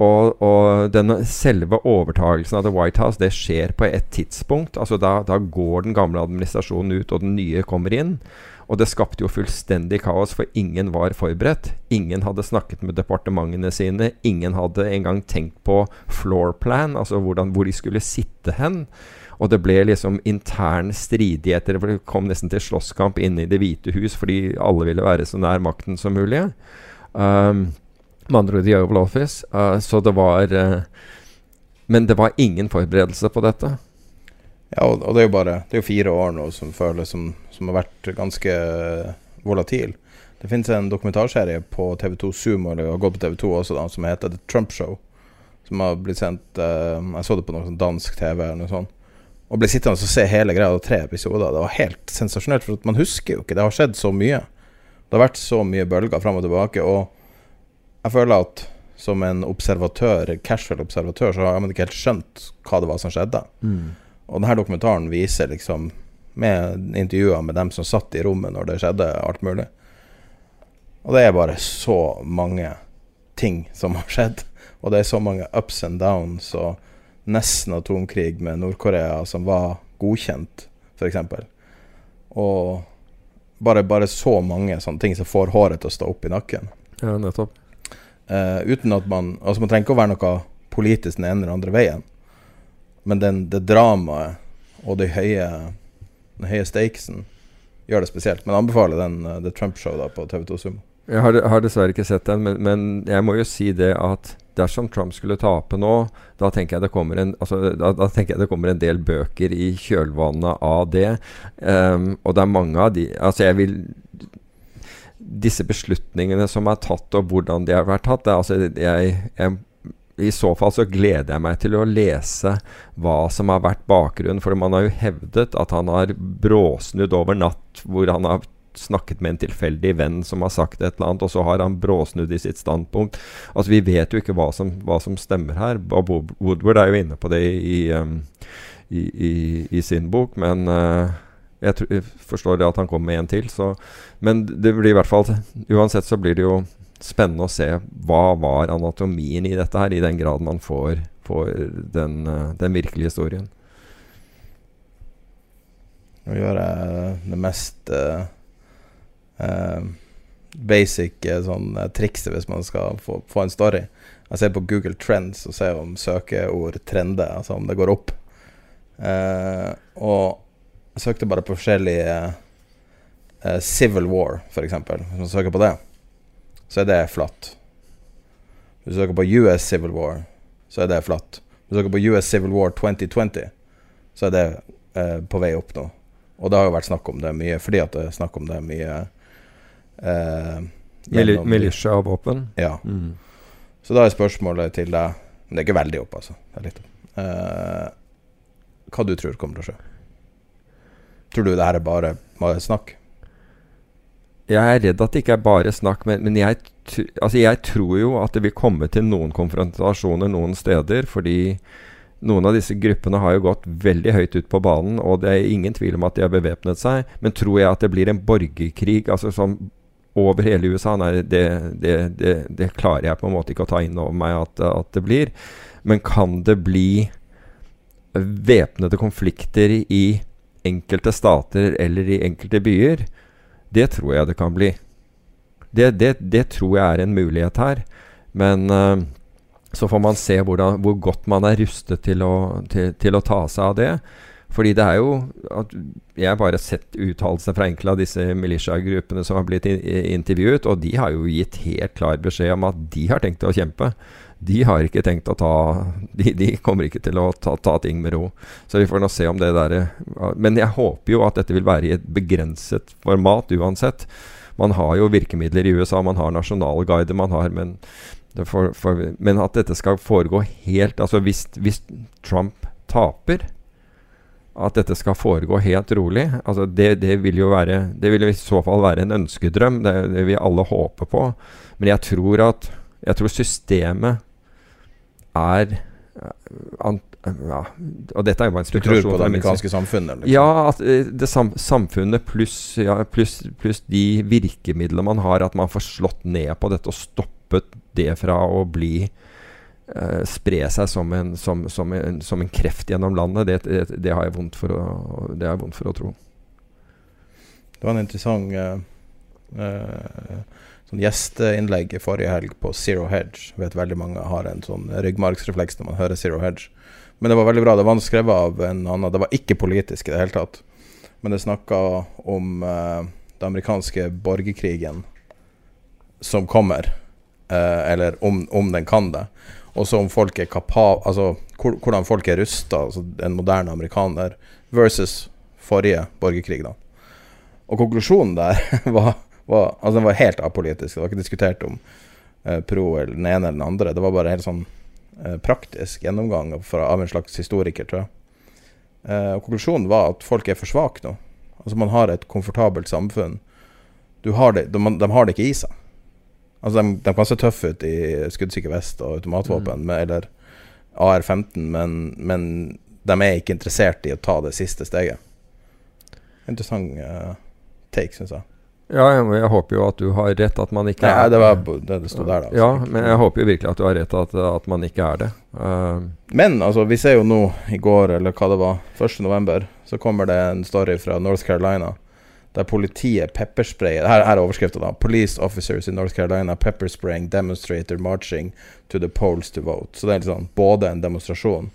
Og, og denne, selve overtagelsen av The White House det skjer på et tidspunkt. altså Da, da går den gamle administrasjonen ut, og den nye kommer inn. Og det skapte jo fullstendig kaos, for ingen var forberedt. Ingen hadde snakket med departementene sine. Ingen hadde engang tenkt på floor plan, altså hvordan, hvor de skulle sitte hen. Og det ble liksom intern stridigheter. For Det kom nesten til slåsskamp inne i Det hvite hus fordi alle ville være så nær makten som mulig. Um, med andre ord The Oval Office. Uh, så det var uh, Men det var ingen forberedelse på dette. Ja, og, det er jo bare Det er jo fire år nå som føles som, som har vært ganske volatil. Det finnes en dokumentarserie på TV2 Sumo, eller har gått på TV2 også, da, som heter The Trump Show. Som har blitt sendt uh, Jeg så det på noe sånn dansk TV eller noe sånt. Og ble sittende og se hele greia av tre episoder. Det var helt sensasjonelt, for man husker jo ikke. Det har skjedd så mye. Det har vært så mye bølger fram og tilbake. Og jeg føler at som en observatør, casual observatør, så har man ikke helt skjønt hva det var som skjedde. Mm. Og denne dokumentaren viser liksom, med intervjuer med dem som satt i rommet når det skjedde, alt mulig. Og det er bare så mange ting som har skjedd. Og det er så mange ups and downs. og nesten atomkrig med Nord-Korea som var godkjent, f.eks. Og bare, bare, så mange sånne ting som får håret til å stå opp i nakken. Ja, nettopp. Uh, uten at man Altså, man trenger ikke å være noe politisk den ene eller andre veien, men den, det dramaet og de høye, den høye stakesen gjør det spesielt. Men jeg anbefaler den uh, The Trump Show da på TV2 Sumo. Jeg har, har, dessverre ikke sett den, men, men jeg må jo si det at dersom Trump skulle tape nå, da tenker en, altså, da, da jeg det kommer en del bøker i kjølvannet av det. Um, og det er mange av de Altså, jeg vil Disse beslutningene som er tatt, og hvordan de har vært tatt det, altså, jeg, jeg i så fall så gleder jeg meg til å lese hva som har vært bakgrunnen. For man har jo hevdet at han har bråsnudd over natt, hvor han har snakket med en tilfeldig venn som har sagt et eller annet, og så har han bråsnudd i sitt standpunkt. Altså Vi vet jo ikke hva som, hva som stemmer her. Bob Woodward er jo inne på det i, um, i, i, i sin bok, men uh, jeg, tror, jeg, forstår det at han kommer med en til. Så, men det blir i hvert fall Uansett så blir det jo spennende å se hva var anatomien i dette her, i den grad man får, får den, uh, den virkelige historien. Nå gjør jeg det mest uh, basic uh, sånn uh, trikset hvis man skal få, få, en story. Jeg ser på Google Trends og ser om søkeord trender, altså om det går opp. og jeg søkte bare på forskjellige Civil War, f.eks. Hvis man søker på det, så er det flatt. Hvis du søker på US Civil War, så er det flatt. Hvis du søker på US Civil War 2020, så er det på vei opp nå. Og det har jo vært snakk om det mye, fordi at det er snakk om det mye Eh, Militia og våpen? Ja. Mm. Så da er spørsmålet til deg Men det er ikke veldig opp, altså. Det er litt opp. Eh, hva du tror kommer til å skje? Tror du det her er bare, bare snakk? jeg er redd at det ikke er bare snakk, men, men jeg, altså jeg, tror jo at det vil komme til noen konfrontasjoner noen steder. Fordi noen av disse gruppene har jo gått veldig høyt ut på banen, og det er ingen tvil om at de har bevæpnet seg. Men tror jeg at det blir en borgerkrig altså som over hele USA? Nei, det, det, det, det, klarer jeg på en måte ikke å ta inn over meg at, at det blir. Men kan det bli væpnede konflikter i enkelte stater eller i enkelte byer? Det tror jeg det kan bli. Det, det, det tror jeg er en mulighet her. Men uh, så får man se hvordan, hvor godt man er rustet til å, til, til å, ta seg av det. Fordi det er jo at Jeg har bare sett uttalelser fra enkelte av disse militiagruppene som har blitt intervjuet, og de har jo gitt helt klar beskjed om at de har tenkt å kjempe de har ikke tenkt å ta De, de kommer ikke til å ta, ta, ting med ro. Så vi får nå se om det der Men jeg håper jo at dette vil være i et begrenset format uansett. Man har jo virkemidler i USA, man har nasjonalguider, man har men, for, for, men at dette skal foregå helt Altså hvis, hvis Trump taper at dette skal foregå helt rolig. Altså det, det, vil jo være Det vil i så fall være en ønskedrøm. Det, det vil alle håpe på. Men jeg tror at Jeg tror systemet er an, ja, og dette er jo bare en spekulasjon. Du tror på det amerikanske samfunnet? Liksom. Ja, at eh, det sam, samfunnet pluss ja, plus, plus de virkemidlene man har, at man får slått ned på dette og stoppet det fra å bli uh, Spre seg som en, som, som, en, som en, kreft gjennom landet, det, det, det, har jeg vondt for å, det vondt for å tro. Det var en interessant uh, uh, sånn gjesteinnlegg forrige helg på Zero Hedge. Jeg vet veldig mange har en sånn ryggmargsrefleks når man hører Zero Hedge. Men det var veldig bra. Det var skrevet av en annen Det var ikke politisk i det hele tatt. Men det snakka om uh, den amerikanske borgerkrigen som kommer. Uh, eller om, om, den kan det. Og så om folk er kapab... Altså hvordan folk er rusta, altså en moderne amerikaner, versus forrige borgerkrig, da. Og konklusjonen der var var, altså den var helt apolitisk. Det var ikke diskutert om eh, pro eller den ene eller den andre. Det var bare helt sånn eh, praktisk gjennomgang fra, av en slags historiker, tror jeg. Eh, og Konklusjonen var at folk er for svake nå. Altså Man har et komfortabelt samfunn. Har det, de, de, har det ikke i seg. Altså De, de kan se tøffe ut i skuddsikker vest og automatvåpen, mm. med, eller AR-15, men, men, de er ikke interessert i å ta det siste steget. Interessant uh, take, syns jeg. Ja, jeg, håper jo at du har rett, at man ikke Nei, er det. var det det sto der, da. Ja, men jeg håper jo virkelig at du har rett, at, at man ikke er det. Uh, men altså, vi ser jo nå i går, eller hva det var, 1.11., så kommer det en story fra North Carolina der politiet peppersprayer Her, her er overskrifta, da. 'Police officers in North Carolina pepperspraying demonstrator marching to the polls to vote'. Så det er liksom både en demonstrasjon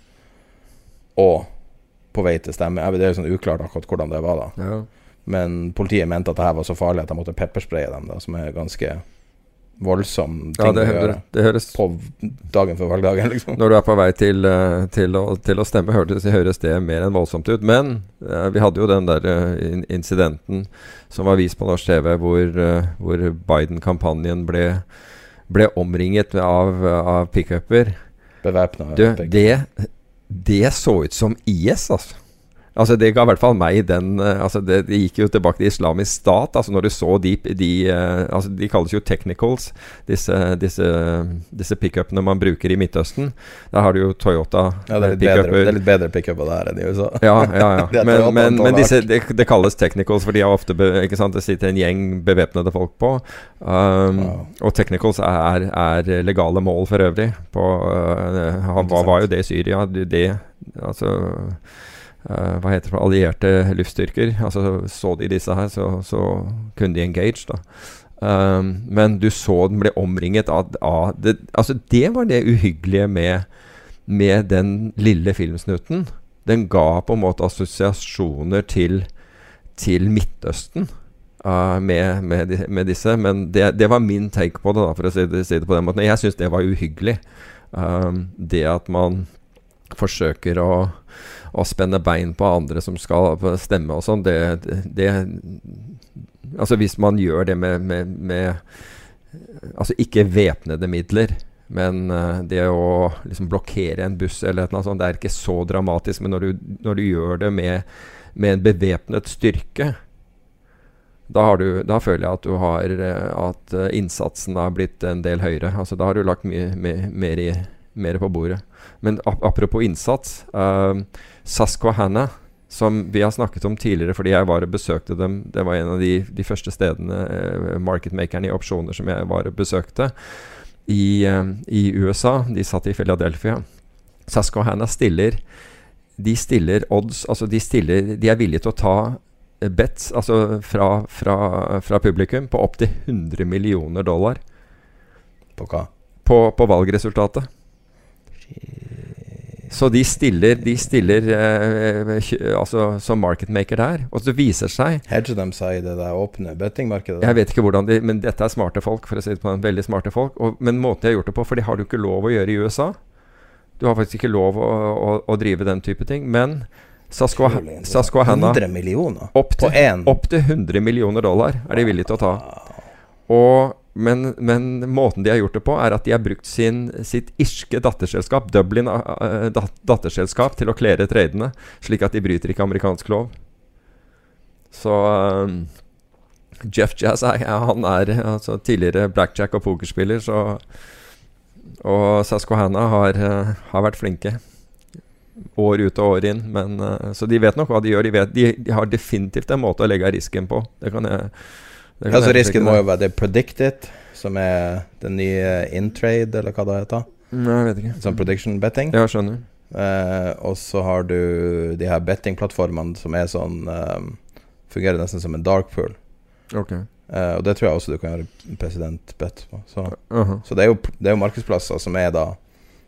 og på vei til stemme. Det er jo sånn uklart akkurat hvordan det var, da. Ja. Men politiet mente at det her var så farlig at de måtte pepperspraye dem, da, som er ganske voldsom ting ja, det, å gjøre det høres, på dagen før valgdagen. Liksom. Når du er på vei til, eh, til, å, til å, stemme, høres, høres, det mer enn voldsomt ut. Men uh, vi hadde jo den der uh, incidenten som var vist på norsk TV, hvor, uh, hvor Biden-kampanjen ble, ble, omringet av, av pickuper. Bevæpna. Det, det så ut som IS, altså. Altså Det ga i hvert fall meg den uh, altså det, det, gikk jo tilbake til Islamisk stat. altså Når du så de de, uh, altså de kalles jo technicals, disse, disse, disse pickupene man bruker i Midtøsten. Der har du jo Toyota ja, det, er bedre, det er litt bedre pickuper der enn i USA. Ja, ja, ja. men, men, men disse, det, det, kalles technicals, for de har ofte ikke sant, det sitter en gjeng bevæpnede folk på. Um, wow. Og technicals er, er, legale mål for øvrig. På, uh, hva var jo det i Syria? Det, altså uh, hva heter det, allierte luftstyrker. Altså, så de disse her, så, så kunne de engage. da. Um, men du så den ble omringet av, av det, Altså, det var det uhyggelige med, med den lille filmsnutten. Den ga på en måte assosiasjoner til, til Midtøsten. Uh, med, med, med, disse. Men det, det, var min take på det, da, for å si det, si det på den måten. Jeg syns det var uhyggelig. Um, det at man forsøker å å spenne bein på andre som skal stemme og sånn, det, det, Altså hvis man gjør det med, med, med Altså ikke væpnede midler, men uh, det å liksom blokkere en buss eller noe sånt, det er ikke så dramatisk. Men når du, når du gjør det med, med en bevæpnet styrke, da, du, da føler jeg at har eh, At eh, innsatsen har blitt en del høyere. Altså Da har du lagt mye me- mer, mer på bordet. Men ap apropos innsats. Uh, Susquehanna, som vi har snakket om tidligere fordi jeg var og besøkte dem Det var en av de, de første stedene, eh, marketmakerne i opsjoner, som jeg var og besøkte i, eh, i USA. De satt i Philadelphia. Susquehanna stiller De stiller odds Altså, de stiller De er villige til å ta eh, bets altså fra, fra, fra publikum på opptil 100 millioner dollar På hva? på, på valgresultatet. Så de stiller, de stiller eh, altså, som marketmaker der. Og så viser seg Hedger de seg i det der åpne bettingmarkedet? Jeg vet ikke hvordan de Men dette er smarte folk, for å si det på den. Veldig smarte folk. Og, men måten de har gjort det på For det har du ikke lov å gjøre i USA. Du har faktisk ikke lov å, å, å drive den type ting. Men Sasko Hanna interessant. Susquehanna 100 millioner opp på én? opp til 100 millioner dollar er de villige til å ta. Og, men, men måten de har gjort det på, er at de har brukt sin, sitt irske datterselskap, Dublin eh, dat datterselskap, til å klere tradene, slik at de bryter ikke amerikansk lov. Så eh, Jeff Jazz er, han er altså, tidligere blackjack- og pokerspiller, så Og Saskohanna har, eh, har vært flinke. År ut og år inn. Men, så de vet nok hva de gjør. De, vet, de, de har definitivt en måte å legge risken på. Det kan jeg Ja, så risken må jo være det predicted, som er den nye intrade, eller hva det heter. Nei, jeg vet ikke. Sånn prediction betting. Ja, skjønner. Eh, og så har du de her bettingplattformene som er sånn eh, Fungerer nesten som en dark pool. Ok. Eh, og det tror jeg også du kan gjøre presidentbet på. Så, Aha. så det, er jo, det er jo markedsplasser som er da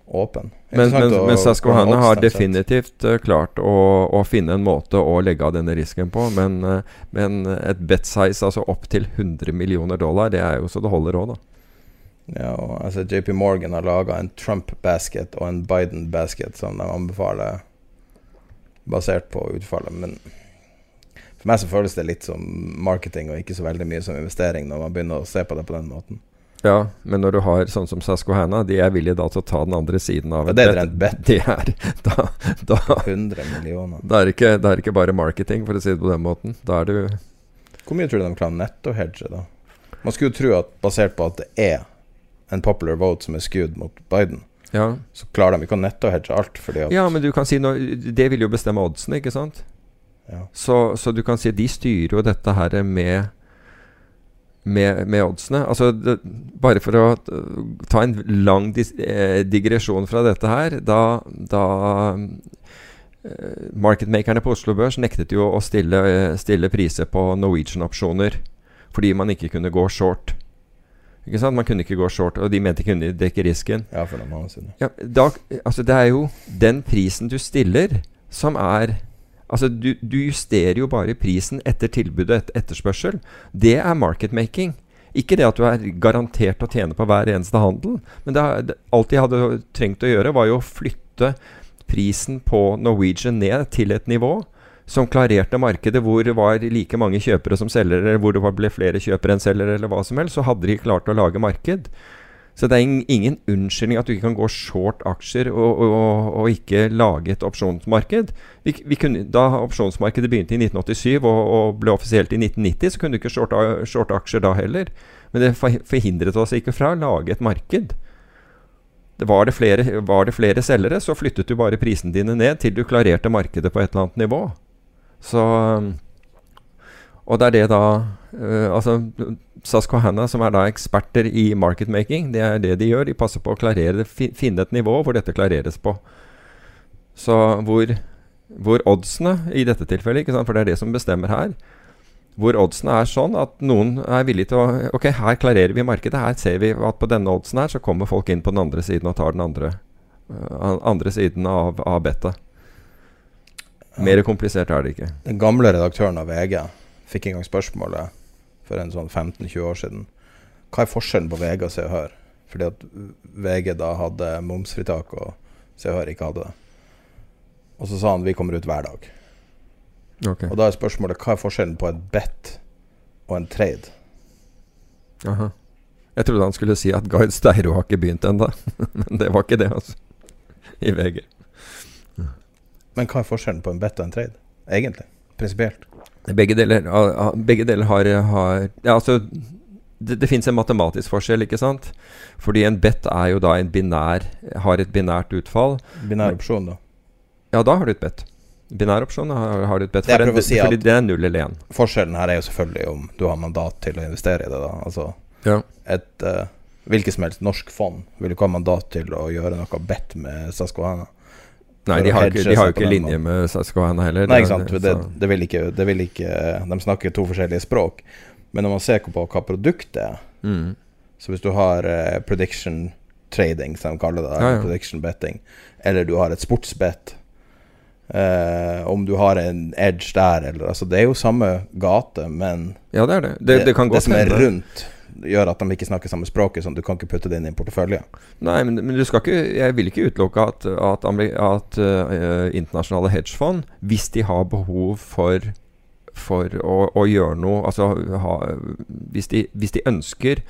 åpen. Men, men, men Susquehanna har definitivt eh, klart å, å finne en måte å legge av denne risken på. Men, eh, men et bet size altså opp til 100 millioner dollar, det er jo så det holder òg, da. Ja, og altså JP Morgan har laga en Trump-basket og en Biden-basket som de anbefaler basert på utfallet. Men for meg så føles det litt som marketing og ikke så veldig mye som investering når man begynner å se på det på den måten. Ja, men når du har sånn som Saskohana, de er villige da til å ta den andre siden av Ja, det er bet. De. Det er da, da, 100 millioner. da, er ikke, da er det ikke bare marketing, for å si det på den måten. Da er du Hvor mye tror du de klarer netto-hedge, da? Man skulle jo tro at basert på at det er en popular vote som er skudd mot Biden, Ja, så klarer de ikke å netto-hedge alt, at ja men du kan si noe, Det vil jo bestemme oddsene, ikke sant? ja. Så, så du kan si de styrer jo dette her med med, med oddsene. Altså, det, bare for å ta en lang dis, eh, digresjon fra dette her Da, da eh, marketmakerne på Oslo Børs nektet jo å stille, eh, stille priser på Norwegian-opsjoner fordi man ikke kunne gå short. Ikke sant? Man kunne ikke gå short, og de mente de kunne dekke risken. ja, for siden. Ja, da, altså det er jo den prisen du stiller, som er Altså, du, du justerer jo bare prisen etter tilbud og et etterspørsel. Det er marketmaking. Ikke det at du er garantert å tjene på hver eneste handel. Men det, alt de hadde trengt å gjøre, var jo å flytte prisen på Norwegian ned til et nivå som klarerte markedet hvor det var like mange kjøpere som selgere, eller hvor det ble flere kjøpere enn selgere, eller hva som helst. Så hadde de klart å lage marked. Så det er ingen unnskyldning at du ikke kan gå short aksjer og, og, og ikke lage et opsjonsmarked. Vi, vi kunne, da opsjonsmarkedet begynte i 1987 og, og ble offisielt i 1990, så kunne du ikke shorte, short aksjer da heller. Men det forhindret oss ikke fra å lage et marked. Var, det flere, var det flere selgere, så flyttet du bare prisene dine ned til du klarerte markedet på et eller annet nivå. Så Og det er det da øh, Altså Susquehanna, som er da eksperter i marketmaking, det er det de gjør. De passer på å klarere, finne et nivå hvor dette klareres på. Så hvor, hvor oddsene, i dette tilfellet, for det er det som bestemmer her Hvor oddsene er sånn at noen er villig til å Ok, her klarerer vi markedet. Her ser vi at på denne oddsen her så kommer folk inn på den andre siden og tar den andre, øh, andre siden av, av bettet. Mer komplisert er det ikke. Den gamle redaktøren av VG fikk en gang spørsmålet for en sånn 15-20 år siden. Hva er forskjellen på VG og Se og Hør? Fordi at VG da hadde momsfritak, og Se og Hør ikke hadde det. Og så sa han vi kommer ut hver dag. Okay. Og da er spørsmålet hva er forskjellen på et bet og en trade? Aha. Jeg trodde han skulle si at Gard Steiro har ikke begynt ennå. Men det var ikke det, altså. I VG. Men hva er forskjellen på en bet og en trade? Egentlig. Prinsipielt? Begge deler, ah, ah, begge deler har, har ja, altså, Det, det fins en matematisk forskjell, ikke sant? Fordi en bet er jo da en binær Har et binært utfall. Binær opsjon, da. Ja, da har du et bet. Binær opsjon har, har du et bet. For en, si fordi det er null eller én. Forskjellen her er jo selvfølgelig om du har mandat til å investere i det. da Altså Ja. et uh, hvilket som helst norsk fond vil du ikke ha mandat til å gjøre noe bet med Susquehanna. Nei, de har, ikke, de har jo ikke linje med Saskatchewan heller. Nei, ikke sant. Det, det, vil ikke, det vil ikke De snakker to forskjellige språk. Men når man ser på hva produktet er mm. Så hvis du har uh, prediction trading, som de kaller det, Ja, ja. prediction betting, eller du har et sportsbet uh, Om du har en edge der, eller Altså, det er jo samme gate, men Ja, det er det. Det, det kan godt som er rundt, gjør at de ikke snakker samme språket, sånn du kan ikke putte det inn i en portefølje. Nei, men, men du skal ikke, jeg vil ikke utelukke at, at, at uh, internasjonale hedgefond, hvis de har behov for, for å, å gjøre noe altså ha, hvis, de, hvis de ønsker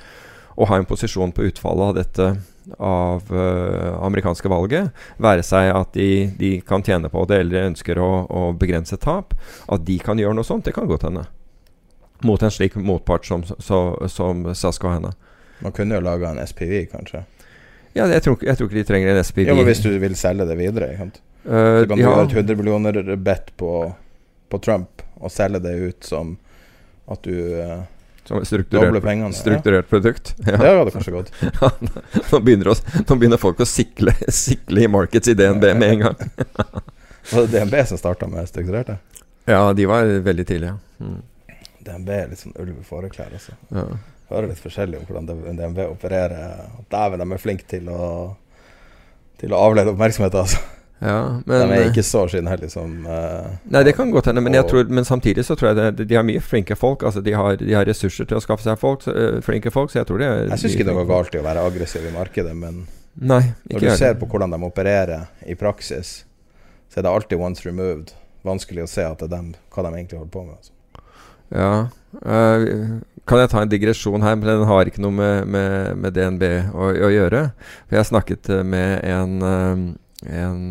å ha en posisjon på utfallet av dette av uh, amerikanske valget, være seg at de, de kan tjene på det eller ønsker å, å begrense tap, at de kan gjøre noe sånt, det kan godt hende. Mot en slik motpart som, så, som henne Man kunne jo laga en SPV, kanskje. Ja, jeg tror, jeg tror ikke de trenger en SPV. Ja, men Hvis du vil selge det videre. Ikke sant? Uh, Så kan du har- gjøre et 100 millioner bet på, på Trump og selge det ut som at du uh, som dobler strukturert, pengene. strukturert produkt. Ja. Ja. Det hadde kanskje gått. nå, begynner oss, nå begynner folk å sikle, sikle i markets i DNB med en gang. Var det DNB som starta med strukturerte? Ja, de var veldig tidlige. Mm. DNB er litt sånn ulv i fåreklær. Altså. Ja. Hører litt forskjellig om hvordan DNB opererer. Dæven, de er flinke til å Til å avlede oppmerksomhet, altså. ja, men de er eh, ikke så skinnhellige som uh, Nei, det kan godt hende, men, tror, men samtidig så tror jeg det, de har mye flinke folk. Altså de har, de har ressurser til å skaffe seg folk, så, uh, flinke folk, så jeg tror det er Jeg syns ikke det folk. galt i å være aggressiv i markedet, men Nei, når du ser på hvordan de opererer i praksis, så er det alltid once removed. Vanskelig å se at det er dem, hva de egentlig holder på med. Altså. Ja. Uh, kan jeg ta en digresjon her, men den har ikke noe med, med, med DNB å, å gjøre. For jeg snakket eh, med en, eh, en,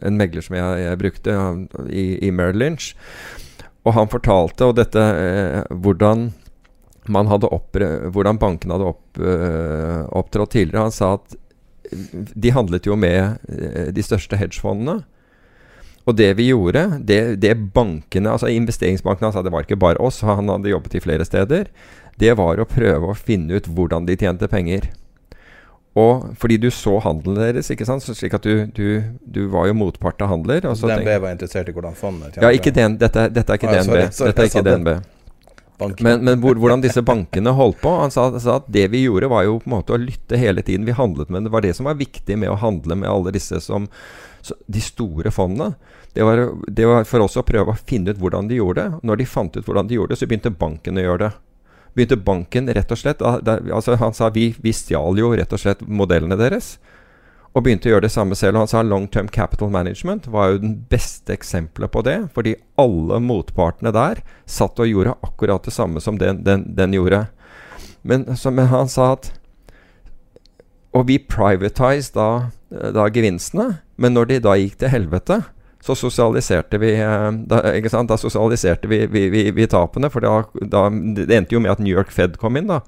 en megler som jeg, jeg brukte i, i Merrill Lynch. Og han fortalte og dette, hvordan man hadde oppre, hvordan banken hadde opp, opptrådt tidligere. Han sa at de handlet jo med de største hedgefondene. Og det vi gjorde, det, det bankene, altså investeringsbankene, altså det var ikke bare oss, han hadde jobbet i flere steder, det var å prøve å finne ut hvordan de tjente penger. Og fordi du så handelen deres, ikke sant? Så slik at du, du, du var jo motpart av handler. DNB tenk- var interessert i hvordan fondet ja, ikke den, dette, dette er ikke Ah, DNB. sorry, sorry, dette er ikke. DNB. Men, men hvor, hvordan disse bankene holdt på Han sa, sa at det vi gjorde, var jo på en måte å lytte hele tiden. Vi handlet med Det var det som var viktig med å handle med alle disse som De store fondene. Det var, det var for oss å prøve å finne ut hvordan de gjorde det. Når de fant ut hvordan de gjorde det, så begynte banken å gjøre det. Begynte banken rett og slett altså Han sa vi, vi stjal jo rett og slett modellene deres. Og begynte å gjøre det samme selv. Han sa long term capital management var jo den beste eksempelet på det. Fordi alle motpartene der satt og gjorde akkurat det samme som den, den, den gjorde. Men, så, men han sa at Og vi privatized da, da gevinstene. Men når de da gikk til helvete, så sosialiserte vi eh, da, da sosialiserte vi, vi, vi, vi tapene. For da, da, det endte jo med at New York Fed kom inn, da.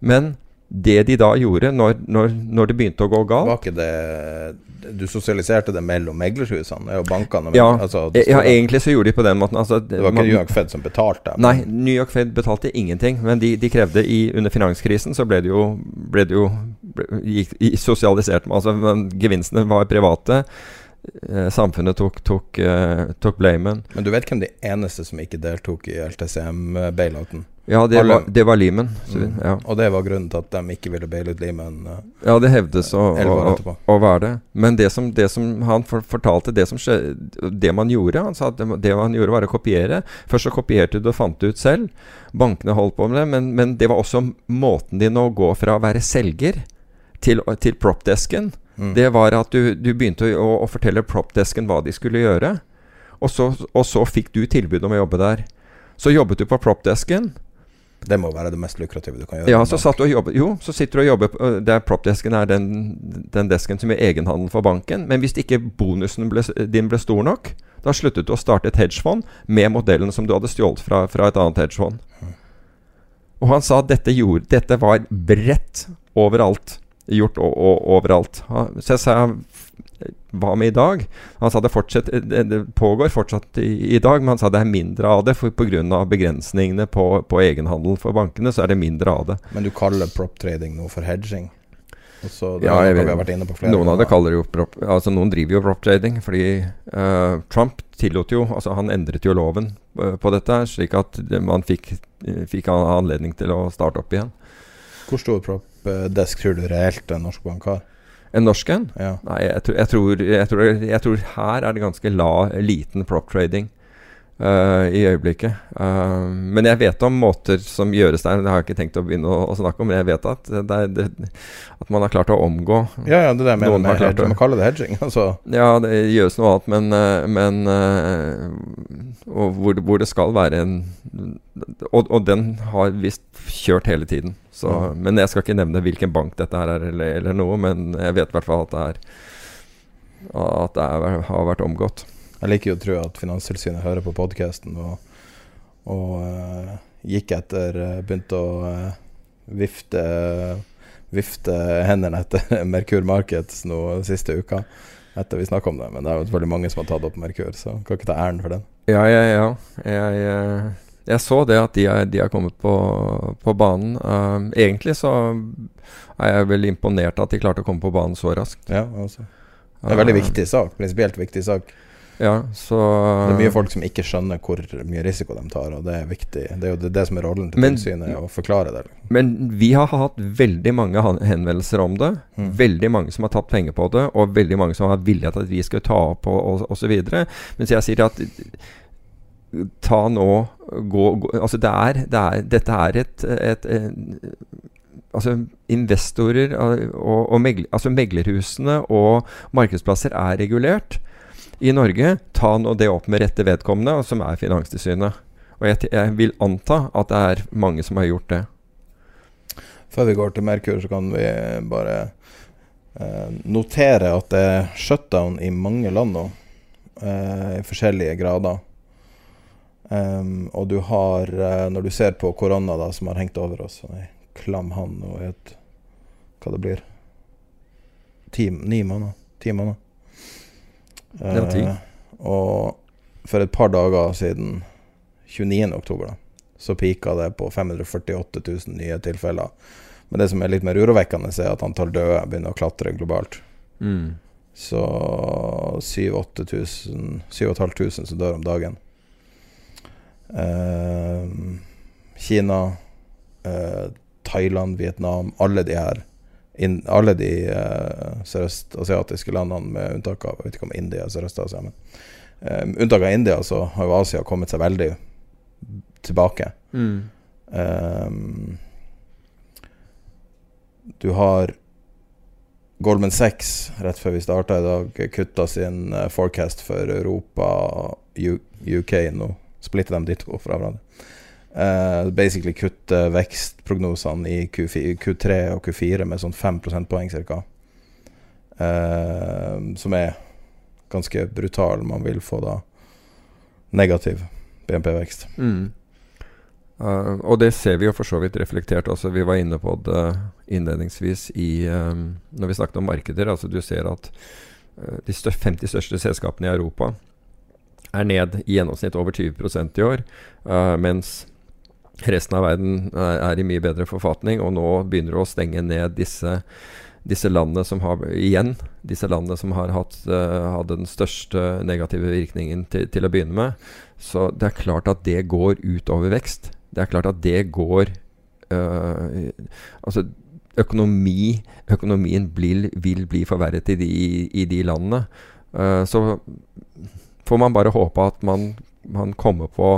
Men det de da gjorde når, når, når det begynte å gå galt Var ikke det Du sosialiserte det mellom meglerhusene og bankene? Ja, altså, Ja, egentlig så gjorde de på den måten. Altså, det var ikke man- New York Fed som betalte? men- Nei, New York Fed betalte ingenting. Men de, de krevde i, under finanskrisen så ble det jo, ble det jo ble, gikk, sosialisert. Altså, gevinstene var private. Eh, samfunnet tok, tok, eh, tok blamen. Men du vet hvem de eneste som ikke deltok i LTCM-bailouten? Ja, det var, det var. Så, Mm. ja. Og det var grunnen til at de ikke ville baile ut Lehman Uh, ja, det hevdes å, å, å være det. Men det som, det som han for, fortalte, det som skje, det man gjorde Han sa at det, det man gjorde, var å kopiere. Først så kopierte du og fant det ut selv. Bankene holdt på med det. Men, men det var også måten din å gå fra å være selger til, til propdesken. Mm. Det var at du, du begynte å, å fortelle propdesken hva de skulle gjøre. Og så, og så fikk du tilbud om å jobbe der. Så jobbet du på propdesken. Det må være det mest lukrative du kan gjøre. Ja, så satt du og jobbet Jo, så sitter du og jobber Der propdesken er den, den desken som er egenhandel for banken. Men hvis ikke bonusen ble, din ble stor nok, Da sluttet du å starte et hedgefond med modellen som du hadde stjålet fra, fra et annet hedgefond. Og han sa at dette, gjorde, dette var bredt overalt. Gjort overalt. Så jeg sa hva med i dag? Han sa det, fortsatt, det, det pågår fortsatt i, i, dag, men han sa det er mindre av det. For pga. begrensningene på, på egenhandel for bankene, så er det mindre av det. Men du kaller prop trading noe for hedging? Ja, noen av det kaller jo prop, altså Noen driver jo prop trading, fordi uh, Trump tillot jo Altså han endret jo loven uh, på dette, slik at man fikk, fikk, anledning til å starte opp igjen. Hvor stor prop-desk tror du reelt en norsk bank har? En norsk en? Ja. Nei, jeg, tror, jeg, tror, jeg, tror, jeg, tror, her er det ganske la, liten prop trading. Uh, i øyeblikket. Uh, men jeg vet om måter som gjøres der. Det har jeg ikke tenkt å begynne å, å snakke om, men jeg vet at, det er, det, at man har klart å omgå Ja, ja det er det jeg mener med å Man kaller det hedging. Altså. Ja, det gjøres noe annet, men, uh, men hvor, hvor, det skal være en Og, og den har visst kjørt hele tiden. Så, mm. Men jeg skal ikke nevne hvilken bank dette her er, eller, eller noe, men jeg vet i hvert fall at det, er, at det er, har vært omgått. Jeg liker jo å tro at Finanstilsynet hører på podkasten og, og uh, gikk etter uh, Begynte å uh, vifte, vifte hendene etter Merkur Markets nå siste uka. Etter vi snakka om det. Men det er jo veldig mange som har tatt opp Merkur, så kan ikke ta æren for den. Ja, ja, ja. Jeg, jeg så det at de er, de er kommet på, på banen. Uh, egentlig så er jeg veldig imponert at de klarte å komme på banen så raskt. Ja, altså. Det er en veldig viktig sak. Prinsipielt viktig sak. Ja, så Det er mye folk som ikke skjønner hvor mye risiko de tar, og det er viktig. Det er jo det, det som er rollen til tilsynet, å forklare det. Men vi har hatt veldig mange henvendelser om det. Mm. Veldig mange som har tatt penger på det, og veldig mange som har til at vi skal ta opp og osv. Mens jeg sier at ta nå gå, gå Altså det er, det er, Dette er et, et, et altså investorer og, og megler, altså meglerhusene og markedsplasser er regulert i Norge, ta nå det opp med rette vedkommende, som er Finanstilsynet. Og jeg, jeg, vil anta at det er mange som har gjort det. Før vi går til Merkur, så kan vi bare eh, notere at det er shutdown i mange land nå. Eh, I forskjellige grader. Um, og du har, eh, når du ser på korona da, som har hengt over oss, ei klam hånd og et Hva det blir? Ti, ni måneder? Ti måneder? Ja, ti. Uh, og for et par dager siden, 29. oktober, så pika det på 548 000 nye tilfeller. Men det som er litt mer urovekkende, er at antall døde begynner å klatre globalt. Mm. Så 7500 som dør om dagen. Eh, Kina, eh, Thailand, Vietnam, alle de her in, alle de uh, sørøstasiatiske landene, med unntak av Jeg vet ikke om India og Sørøst-Asia, men uh, unntak av India, så har jo Asia kommet seg veldig tilbake. Mm. Um, du har Goldman Sachs, rett før vi starta i dag, kutta sin forecast for Europa og UK nå. Splitter de de to fra hverandre. Uh, basically kutte vekstprognosene i Q4, Q3 og Q4 med sånn 5 prosentpoeng ca. Uh, som er ganske brutal. Man vil få da negativ BNP-vekst. Mm. Uh, og det ser vi jo for så vidt reflektert. Altså, vi var inne på det innledningsvis i, um, når vi snakket om markeder. Altså, du ser at de 50 største selskapene i Europa er ned i gjennomsnitt over 20% i år, mens Resten av verden er, i mye bedre forfatning, og nå begynner det å stenge ned disse, disse landene som har igjen disse landene som har hatt, uh, hadde den største negative virkningen til, til, å begynne med. Så det er klart at det går utover vekst. Det er klart at det går uh, Altså økonomi, økonomien blir, vil bli forverret i de, i de landene. Uh, så får man bare håpe at man, man kommer på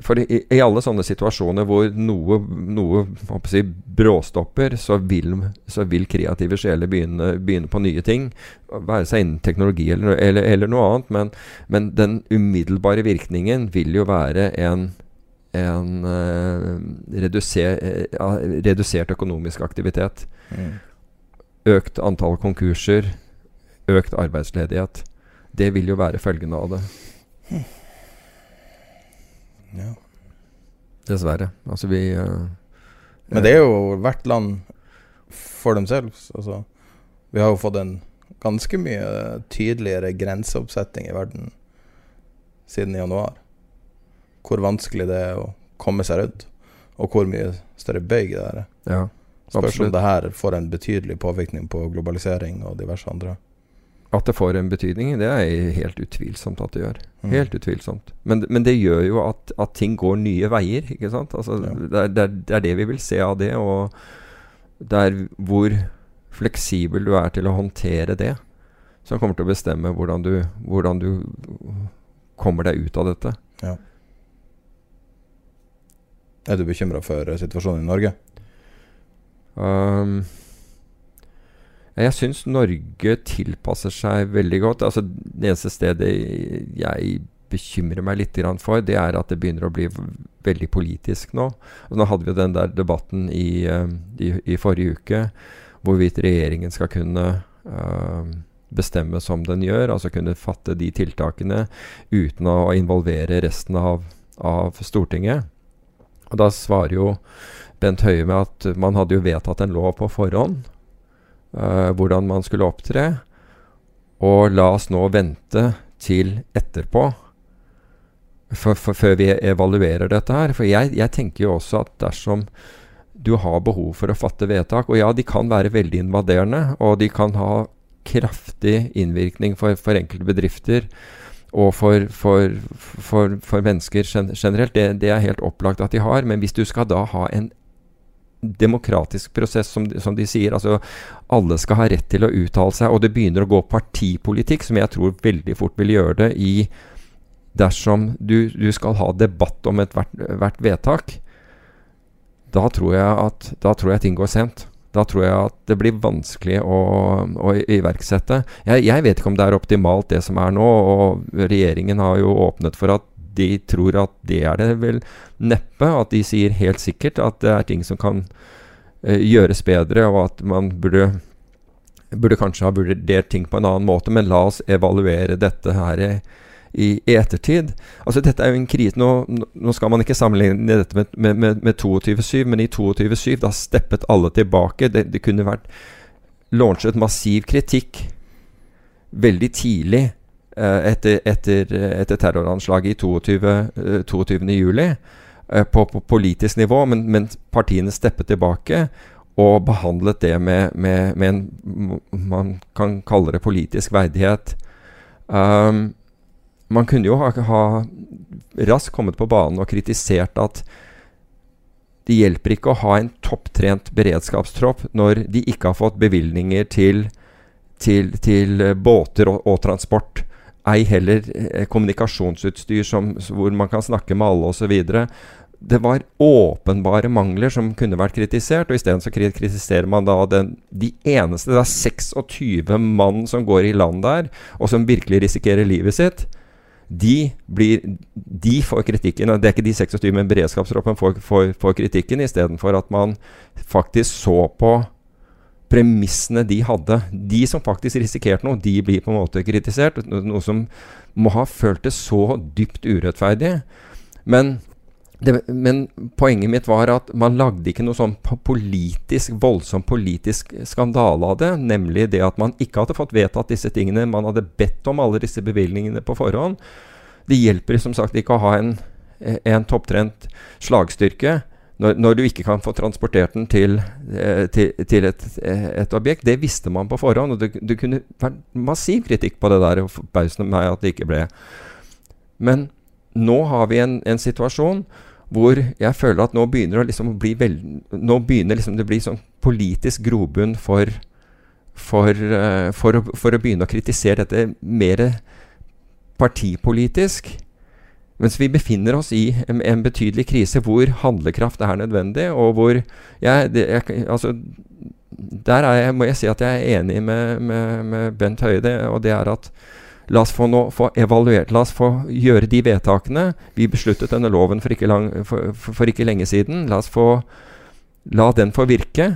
for i, i, alle sånne situasjoner hvor noe, noe si, bråstopper, så vil, så vil, kreative sjeler begynne, begynne, på nye ting. Være seg innen teknologi eller, eller, eller noe annet. Men, men, den umiddelbare virkningen vil jo være en, en uh, reduser, uh, redusert økonomisk aktivitet. Mm. Økt antall konkurser, økt arbeidsledighet. Det vil jo være følgende av det. Ja. Dessverre. Altså, vi uh, Men det er jo hvert land for dem selv. Altså, vi har jo fått en ganske mye tydeligere grenseoppsetting i verden siden januar. Hvor vanskelig det er å komme seg rundt, og hvor mye større bøyg det er. Ja, Spørs om det her får en betydelig påvirkning på globalisering og diverse andre. At det får en betydning, det er helt utvilsomt at det gjør. Mm. Helt utvilsomt. Men, men det gjør jo at, at, ting går nye veier, ikke sant? Altså, Ja. det, er, det, er, det er det vi vil se av det, og det er hvor fleksibel du er til å håndtere det, som kommer til å bestemme hvordan du, hvordan du kommer deg ut av dette. Er du bekymra for situasjonen i Norge? Um, jeg syns Norge tilpasser seg veldig godt. Altså, det eneste stedet jeg bekymrer meg litt for, det er at det begynner å bli veldig politisk nå. Og nå hadde vi jo den der debatten i, um, i, i forrige uke hvorvidt regjeringen skal kunne uh, bestemme som den gjør, altså kunne fatte de tiltakene uten å involvere resten av, av Stortinget. Og da svarer jo Bent Høie med at man hadde jo vedtatt en lov på forhånd. Eh, hvordan man skulle opptre. Og la oss nå vente til etterpå. For, for, før vi evaluerer dette her. For jeg, jeg tenker jo også at dersom du har behov for å fatte vedtak Og ja, de kan være veldig invaderende, og de kan ha kraftig innvirkning for, for enkelte bedrifter og for, for, for, for mennesker generelt. Det, det er helt opplagt at de har. Men hvis du skal da ha en demokratisk prosess, som, som de sier. Altså, alle skal ha rett til å uttale seg, og det begynner å gå partipolitikk, som jeg tror veldig fort vil gjøre det i Dersom du, du skal ha debatt om ethvert hvert vedtak, da tror, jeg at, da tror jeg ting går sent. Da tror jeg at det blir vanskelig å, å iverksette. Jeg, jeg vet ikke om det er optimalt det som er nå, og regjeringen har jo åpnet for at de tror at det er det vel neppe. At de sier helt sikkert at det er ting som kan uh, gjøres bedre, og at man burde Burde kanskje ha vurdert ting på en annen måte, men la oss evaluere dette her i, i, ettertid. Altså Dette er jo en krise Nå, nå skal man ikke sammenligne dette med, med, med, med 22.7, men i 22.7 da steppet alle tilbake. Det, det kunne vært launchet massiv kritikk veldig tidlig etter, etter, etter terroranslaget i 22. eh, 22. juli eh, på, på politisk nivå, men, men partiene steppet tilbake og behandlet det med, med, med en Man kan kalle det politisk verdighet. Um, man kunne jo ha, ha raskt kommet på banen og kritisert at det hjelper ikke å ha en topptrent beredskapstropp når de ikke har fått bevilgninger til, til, til eh, båter og, og transport. Ei heller eh, kommunikasjonsutstyr som, hvor man kan snakke med alle osv. Det var åpenbare mangler som kunne vært kritisert, og isteden kritiserer man da den, de eneste Det er 26 mann som går i land der, og som virkelig risikerer livet sitt. De, blir, de får kritikken. Det er ikke de 26, men beredskapstroppen får, får, får kritikken, istedenfor at man faktisk så på premissene de hadde. De som faktisk risikerte noe, de blir på en måte kritisert. Noe som må ha følt det så dypt urettferdig. Men, det, men poenget mitt var at man lagde ikke noe sånn politisk, voldsom politisk skandale av det. Nemlig det at man ikke hadde fått vedtatt disse tingene. Man hadde bedt om alle disse bevilgningene på forhånd. Det hjelper som sagt ikke å ha en, en topptrent slagstyrke når, når du ikke kan få transportert den til, eh, til, til et, eh, et objekt. Det visste man på forhånd, og det, det kunne vært massiv kritikk på det der. og Forbausende meg at det ikke ble. Men nå har vi en, en situasjon hvor jeg føler at nå begynner liksom å bli vel, Nå begynner liksom det å bli sånn politisk grobunn for for, eh, for, for å begynne å kritisere dette mer partipolitisk. Mens vi befinner oss i en, betydelig krise hvor handlekraft er nødvendig, og hvor jeg, det, jeg Altså, der er jeg, må jeg si at jeg er enig med, med, med Bent Høie, og det er at La oss få, nå, få evaluert, la oss få gjøre de vedtakene. Vi besluttet denne loven for ikke, lang, for, for ikke lenge siden. La oss få La den få virke.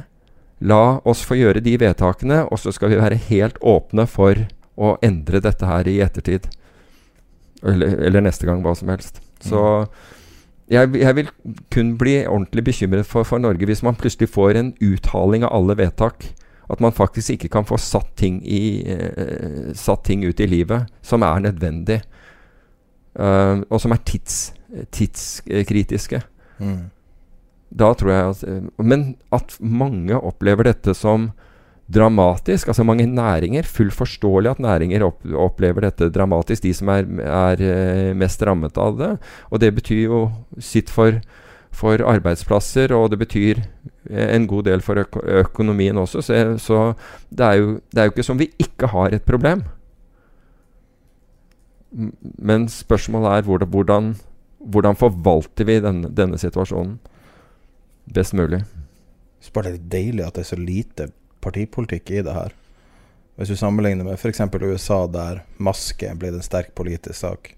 La oss få gjøre de vedtakene, og så skal vi være helt åpne for å endre dette her i ettertid. Eller, eller neste gang, hva som helst. Så jeg, jeg, vil kun bli ordentlig bekymret for, for, Norge hvis man plutselig får en uthaling av alle vedtak. At man faktisk ikke kan få satt ting, i, eh, satt ting ut i livet som er nødvendig. Uh, og som er tids, tidskritiske. Mm. Da tror jeg at uh, Men at mange opplever dette som dramatisk. Altså mange næringer. Fullt forståelig at næringer opp, opplever dette dramatisk, de som er, er, eh, mest rammet av det. Og det betyr jo sitt for, for arbeidsplasser, og det betyr eh, en god del for øko økonomien også. Så, så det, er jo, det, er jo, ikke som vi ikke har et problem. Men spørsmålet er hvordan, hvordan, forvalter vi denne, denne situasjonen best mulig. Det er deilig at det er så lite partipolitikk i det her. Hvis du sammenligner med f.eks. USA, der maske blir en sterk politisk sak.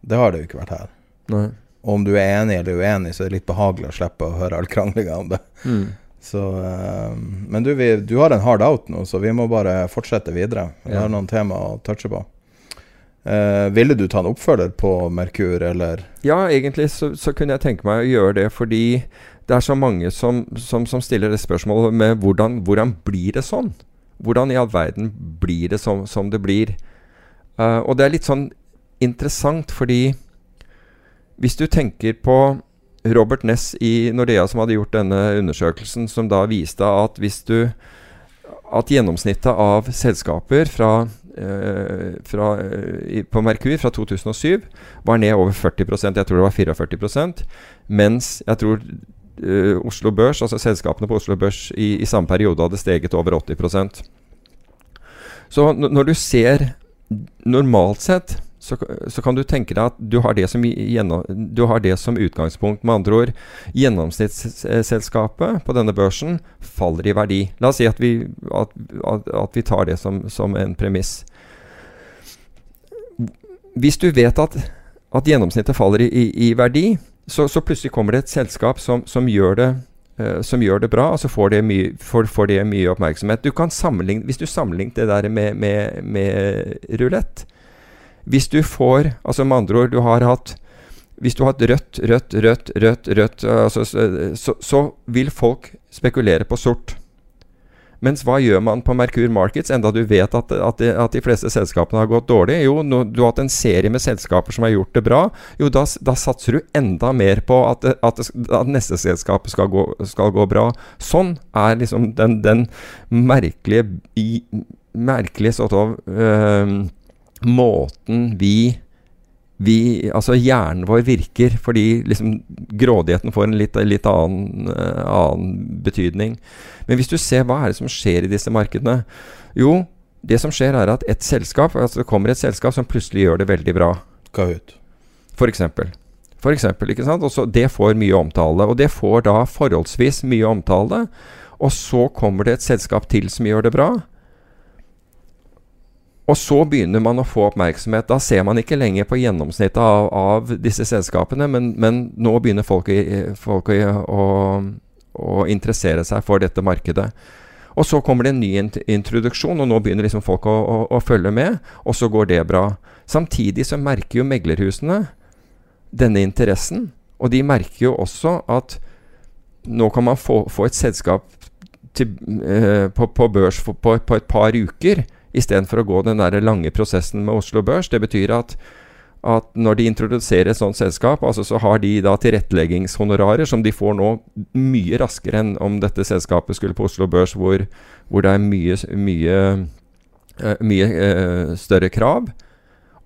Det har det jo ikke vært her. Nei. Og om du er enig eller uenig, så er det litt behagelig å slippe å høre all kranglinga om det. Mm. Så, uh, men du, vi, du, har en hard out nå, så vi må bare fortsette videre. Vi ja. har noen tema å touche på. Uh, ville du ta en oppfølger på Merkur, eller? Ja, egentlig så, så, kunne jeg tenke meg å gjøre det, fordi det er så mange som, som, som stiller det spørsmålet med hvordan, hvordan, blir det sånn? Hvordan i all verden blir det som, som det blir? Uh, og det er litt sånn interessant, fordi hvis du tenker på Robert Ness i Nordea som hadde gjort denne undersøkelsen, som da viste at hvis du At gjennomsnittet av selskaper fra, eh, fra, uh, på Merkur fra 2007 var ned over 40% Jeg tror det var 44% mens jeg tror Oslo Børs, altså selskapene på Oslo Børs i, i samme periode hadde steget over 80% Så når du ser Normalt sett så, så, kan du tenke deg at du har, det som, du har det som utgangspunkt. Med andre ord, gjennomsnittsselskapet på denne børsen faller i verdi. La oss si at vi, at, at vi tar det som, som, en premiss. Hvis du vet at, at gjennomsnittet faller i, i, i verdi, så, så, plutselig kommer det et selskap som, som, gjør, det, uh, som gjør det bra, og så får det, mye, får, får det mye oppmerksomhet. Du hvis du sammenligner det der med, med, med rulett Hvis du får Altså med andre ord, du har hatt hvis du har hatt rødt, rødt, rødt, rødt, rødt altså, så, så, vil folk spekulere på sort. Mens hva gjør man på Merkur Markets, enda du vet at, at, de, at de fleste selskapene har gått dårlig? Jo, no, du har hatt en serie med selskaper som har gjort det bra. Jo, da, da satser du enda mer på at, at, neste selskap skal gå, skal gå, bra. Sånn er liksom den, den merkelige, merkelige sånn av øh, måten vi vi, altså hjernen vår virker fordi liksom grådigheten får en litt, litt annen, uh, annen, betydning. Men hvis du ser hva er det som skjer i disse markedene Jo, det som skjer er at et selskap, altså det kommer et selskap som plutselig gjør det veldig bra. Kahoot. For eksempel. For eksempel, ikke sant? Også det får mye omtale. Og det får da forholdsvis mye omtale. Og så kommer det et selskap til som gjør det bra. Og så begynner man å få oppmerksomhet. Da ser man ikke lenger på gjennomsnittet av, av disse selskapene, men, men, nå begynner folk, folk å, å, interessere seg for dette markedet. Og så kommer det en ny introduksjon, og nå begynner liksom folk å, å, å, følge med, og så går det bra. Samtidig så merker jo meglerhusene denne interessen, og de merker jo også at nå kan man få, få et selskap til, eh, på, på, børs på, på, et par uker istedenfor å gå den der lange prosessen med Oslo Børs. Det betyr at, at når de introduserer et sånt selskap, altså så har de da tilretteleggingshonorarer som de får nå mye raskere enn om dette selskapet skulle på Oslo Børs, hvor, hvor det er mye, mye, uh, mye uh, større krav.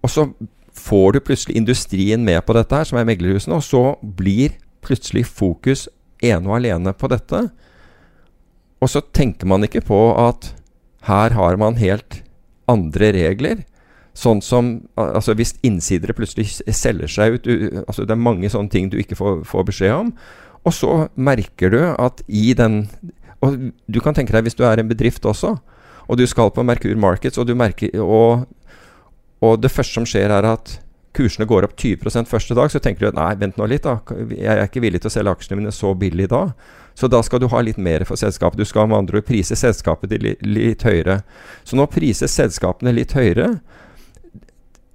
Og så får du plutselig industrien med på dette her, som er meglerhusene, og så blir plutselig fokus ene og alene på dette. Og så tenker man ikke på at her har man helt andre regler. Sånn som altså Hvis innsidere plutselig selger seg ut altså Det er mange sånne ting du ikke får, får, beskjed om. Og så merker du at i den Og du kan tenke deg hvis du er en bedrift også, og du skal på Merkur Markets, og du merker og, og det første som skjer, er at kursene går opp 20% første dag, så tenker du at nei, vent nå litt, da. Jeg er ikke villig til å selge aksjene mine så billig da. Så da skal du ha litt mer for selskapet. Du skal med andre ord prise selskapet litt, litt høyere. Så nå prises selskapene litt høyere.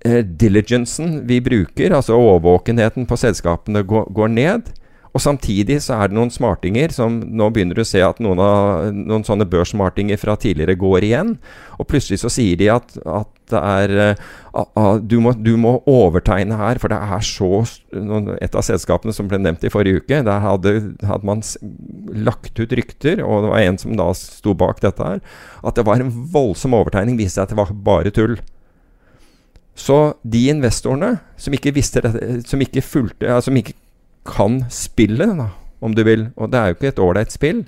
Eh, diligencen vi bruker, altså overvåkenheten på selskapene, går, går ned. Og samtidig så er det noen smartinger som nå begynner du å se at noen, av, noen sånne børssmartinger fra tidligere går igjen. Og plutselig så sier de at, at det er uh, du, må, du, må, overtegne her, for det er så Et av selskapene som ble nevnt i forrige uke, der hadde, hadde man lagt ut rykter, og det var en som da sto bak dette her, at det var en voldsom overtegning. Viste seg at det var bare tull. Så de investorene som ikke dette, som ikke fulgte, som ikke kan spillet, da, om du vil, og det er jo ikke et ålreit spill,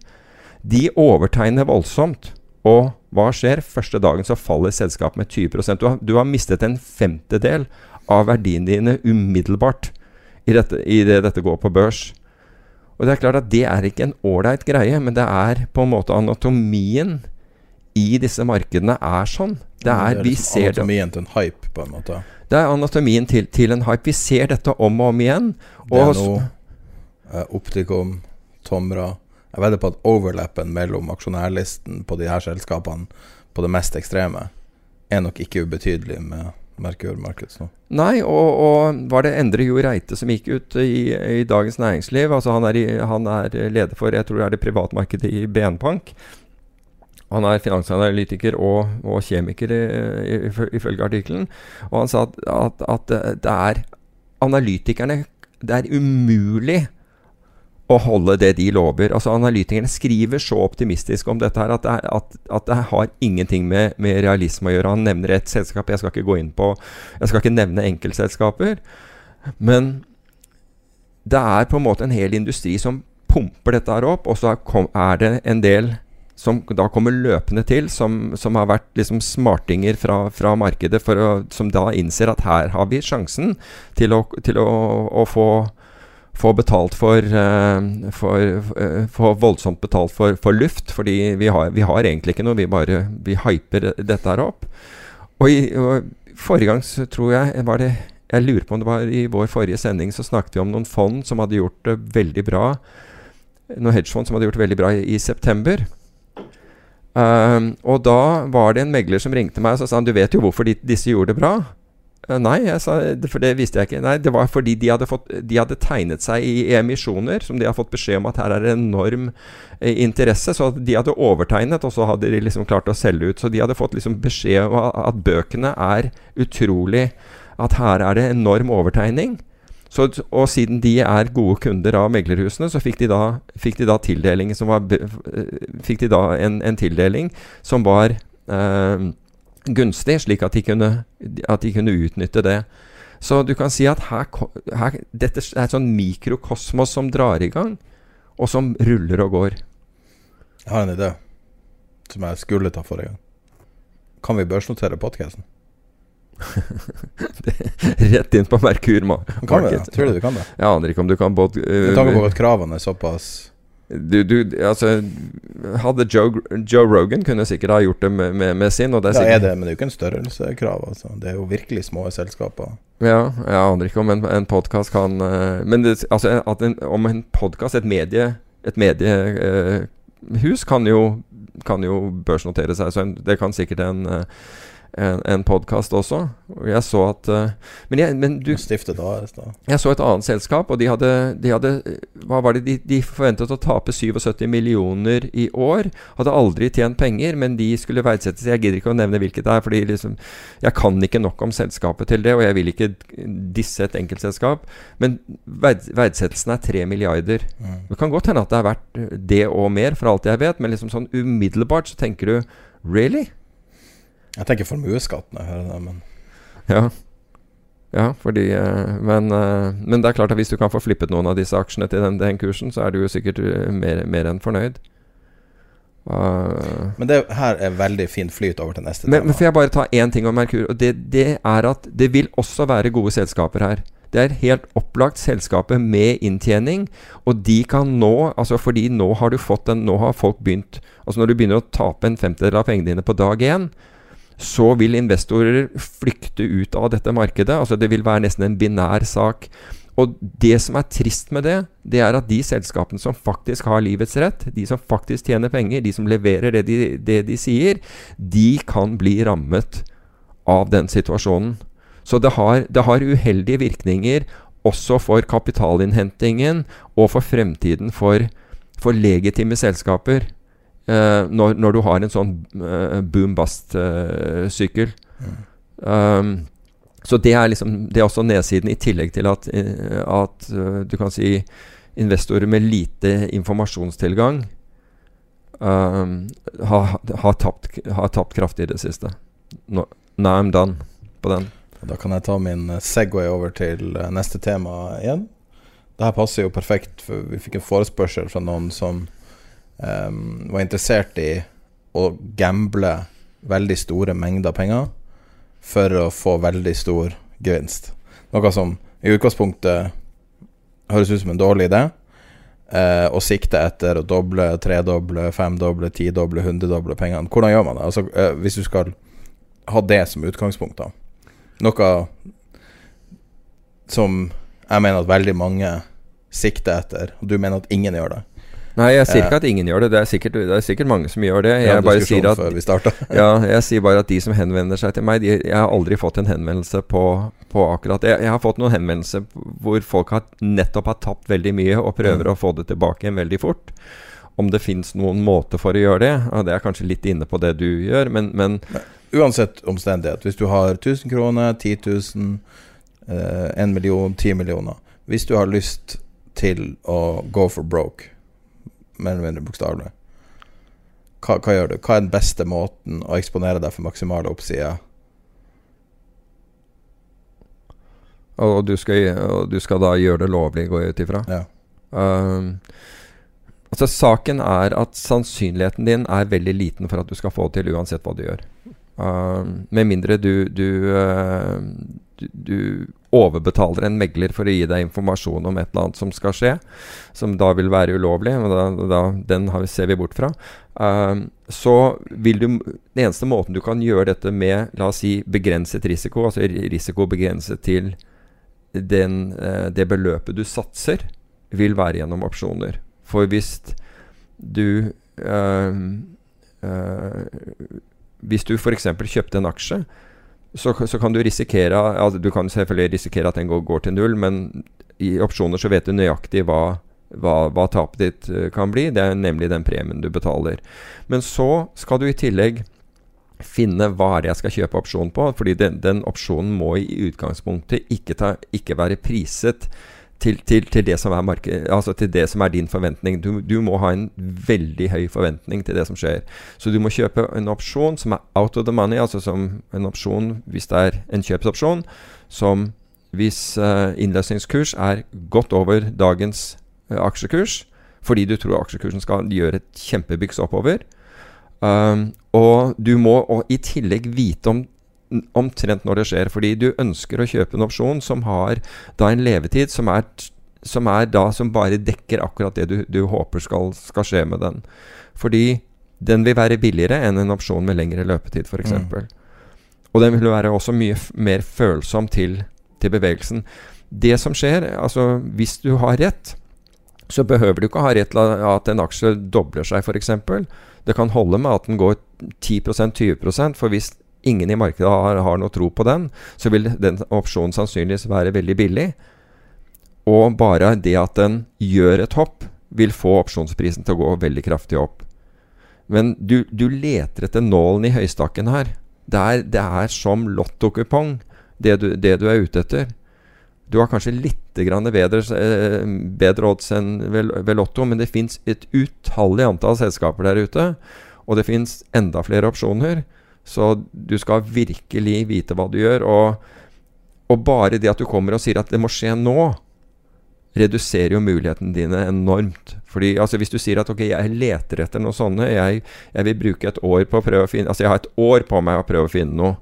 de overtegner voldsomt. Og hva skjer? Første dagen så faller selskapet med 20 du har, du har mistet en femtedel av verdiene dine umiddelbart i, dette, i det dette går på børs. Og det er klart at det er ikke en ålreit greie, men det er på en måte anatomien i disse markedene er sånn. Det er, det er liksom anatomien til en hype, på en måte. Det er anatomien til, til, en hype. Vi ser dette om og om igjen. Og er eh, Optikum, Tomra Jeg vedder på at overlappen mellom aksjonærlisten på de her selskapene på det mest ekstreme er nok ikke ubetydelig med Merkur Markets nå. Nei, og, og, var det Endre Jo Reite som gikk ut i, i Dagens Næringsliv? Altså han er, i, han er, leder for jeg tror det er det privatmarkedet i BN Bank. Han er finansanalytiker og, og kjemiker, ifølge artikkelen. Og han sa at, at, at, det er analytikerne Det er umulig å holde det de lover. Altså Analytikerne skriver så optimistisk om dette her at det, at, at det har ingenting med, med, realisme å gjøre. Han nevner ett selskap. Jeg skal ikke gå inn på Jeg skal ikke nevne enkeltselskaper. Men det er på en måte en hel industri som pumper dette her opp, og så er det en del som da kommer løpende til, som, som har vært liksom smartinger fra, fra markedet, å, som da innser at her har vi sjansen til å, til å, å få, få, betalt for, uh, for uh, Få voldsomt betalt for, for luft, fordi vi har, vi har, egentlig ikke noe, vi bare vi hyper dette her opp. Og, i, og forrige gang så tror jeg var det Jeg lurer på om det var i vår forrige sending så snakket vi om noen fond som hadde gjort det veldig bra. Noen hedgefond som hadde gjort det veldig bra i, i september. Um, og da var det en megler som ringte meg og sa du vet jo hvorfor de, disse gjorde det bra. Uh, nei, jeg sa, for det visste jeg ikke. Nei, Det var fordi de hadde, fått, de hadde tegnet seg i emisjoner som de har fått beskjed om at her er det enorm eh, interesse. Så de hadde overtegnet, og så hadde de liksom klart å selge ut. Så de hadde fått liksom beskjed om at bøkene er utrolig At her er det enorm overtegning. Så, og siden de er gode kunder av meglerhusene, så fikk de da, fikk de da, var, fikk de da en, en, tildeling som var eh, gunstig, slik at de, kunne, at de, kunne, utnytte det. Så du kan si at her, her, dette er et sånn mikrokosmos som drar i gang, og som ruller og går. Jeg har en idé som jeg skulle ta forrige gang. Kan vi børsnotere podkasten? Rett inn på Merkur Kan vi det? Tror du du kan det? Jeg aner ikke om du kan både uh, Med tanke på at kravene er såpass du, du, altså Hadde Joe, Joe, Rogan kunne sikkert ha gjort det med, med, med sin. Og det er, ja, er det, men det er jo ikke en størrelsekrav. Altså. Det er jo virkelig små selskaper. Ja, jeg aner ikke om en, en podkast kan uh, Men det, altså, en, om en podkast, et medie Et mediehus, uh, kan, jo, kan jo børsnotere seg. Så en, det kan sikkert en en, en podkast også. Jeg så at uh, Men, jeg, men du Stiftet AS, da? Jeg så et annet selskap, og de hadde, de hadde Hva var det de, de, forventet å tape 77 millioner i år. Hadde aldri tjent penger, men de skulle verdsettes. Jeg gidder ikke å nevne hvilket det er, fordi liksom, jeg kan ikke nok om selskapet til det, og jeg vil ikke disse et enkeltselskap. Men verd, verdsettelsen er 3 milliarder. Mm. Det kan godt hende at det er verdt det og mer, for alt jeg vet, men liksom sånn umiddelbart så tenker du Really? Jeg tenker formuesskatt når jeg hører det, men Ja. Ja, fordi uh, men, uh, men, det er klart at hvis du kan få flippet noen av disse aksjene til den, den kursen, så er du jo sikkert uh, mer, mer, enn fornøyd. men det her er veldig fin flyt over til neste men, tema. Men får jeg bare ta én ting om Merkur? Og det, det, er at det vil også være gode selskaper her. Det er helt opplagt selskaper med inntjening, og de kan nå altså Fordi nå har du fått en Nå har folk begynt Altså når du begynner å tape en femtedel av pengene dine på dag én, så vil investorer flykte ut av dette markedet. Altså Det vil være nesten en binær sak. Og det som er trist med det, det er at de selskapene som faktisk har livets rett, de som faktisk tjener penger, de som leverer det de, det de sier, de kan bli rammet av den situasjonen. Så det har, det har uheldige virkninger også for kapitalinnhentingen og for fremtiden for, for legitime selskaper. Uh, når, når, du har en sånn uh, boom-bust-sykkel. Uh, mm. um, så det er, liksom, det er også nedsiden, i tillegg til at, at du kan si investorer med lite informasjonstilgang um, har, har, tapt, har, tapt, kraftig i det siste. No, now I'm done på den. Da kan jeg ta min Segway over til neste tema igjen. Dette passer jo perfekt, for vi fikk en forespørsel fra noen som um, var interessert i å gamble veldig store mengder penger for å få veldig stor gevinst. Noe som i utgangspunktet høres ut som en dårlig idé. Å sikte etter å doble, tredoble, femdoble, tidoble, hundredoble pengene. Hvordan gjør man det? Altså, uh, hvis du skal ha det som utgangspunkt, da. Noe som jeg mener at veldig mange sikter etter, og du mener at ingen gjør det. Nei, jeg sier ikke at ingen gjør det. Det er sikkert, det er sikkert mange som gjør det. Jeg ja, bare sier at, ja, jeg sier bare at de som henvender seg til meg de, Jeg har aldri fått en henvendelse på, på akkurat. Jeg, jeg, har fått noen henvendelser hvor folk har nettopp har tapt veldig mye og prøver mm. å få det tilbake igjen veldig fort. Om det fins noen måte for å gjøre det, og det er kanskje litt inne på det du gjør, men, men Uansett omstendighet, hvis du har 1000 kroner, 10 000, eh, 1 million, 10 millioner Hvis du har lyst til å go for broke mer eller mindre bokstavelig. Hva, hva, gjør du? Hva er den beste måten å eksponere deg for maksimale oppsider? Og du, skal, og du skal, da gjøre det lovlig, går jeg ut ifra? Ja. Um, altså Saken er at sannsynligheten din er veldig liten for at du skal få det til, uansett hva du gjør. Um, med mindre du, du, uh, du, du overbetaler en megler for å gi deg informasjon om et eller annet som skal skje, som da vil være ulovlig, og da, da, den har, ser vi bort fra, uh, så vil du Den eneste måten du kan gjøre dette med, la oss si, begrenset risiko, altså risiko begrenset til den, uh, det beløpet du satser, vil være gjennom opsjoner. For hvis du uh, Hvis du f.eks. kjøpte en aksje så, så, kan du risikere altså Du kan selvfølgelig risikere at den går, går, til null, men i opsjoner så vet du nøyaktig hva, hva, hva tapet ditt uh, kan bli. Det er nemlig den premien du betaler. Men så skal du i tillegg finne hva er jeg skal kjøpe opsjon på. Fordi den, den opsjonen må i utgangspunktet ikke, ta, ikke være priset til, til, til, det marked, altså til det som er din forventning. Du, du, må ha en veldig høy forventning til det som skjer. Så du må kjøpe en opsjon som er out of the money, altså som en opsjon hvis det er en kjøpsopsjon, som hvis uh, innløsningskurs er godt over dagens uh, aksjekurs, fordi du tror aksjekursen skal gjøre et kjempebyks oppover. Um, og du må og i tillegg vite om omtrent når det skjer. Fordi du ønsker å kjøpe en opsjon som har da en levetid som er, som er da som bare dekker akkurat det du, du håper skal, skal, skje med den. Fordi den vil være billigere enn en opsjon med lengre løpetid, f.eks. Mm. Og den vil være også mye mer følsom til, til bevegelsen. Det som skjer, altså hvis du har rett, så behøver du ikke ha rett til at en aksje dobler seg, f.eks. Det kan holde med at den går 10% 20% for hvis ingen i markedet har, har, noe tro på den, så vil den opsjonen sannsynligvis være veldig billig. Og bare det at den gjør et hopp, vil få opsjonsprisen til å gå veldig kraftig opp. Men du, du leter etter nålen i høystakken her. Det er, det er som lottokupong, det, det, du er ute etter. Du har kanskje litt bedre, eh, bedre odds enn ved, ved Lotto, men det fins et utallig antall selskaper der ute. Og det fins enda flere opsjoner. Så du skal virkelig vite hva du gjør. Og, og, bare det at du kommer og sier at det må skje nå, reduserer jo mulighetene dine enormt. Fordi altså, Hvis du sier at ok, jeg leter etter noe sånne, jeg, jeg, vil bruke et år på å prøve å finne Altså jeg har et år på meg å prøve å finne noe.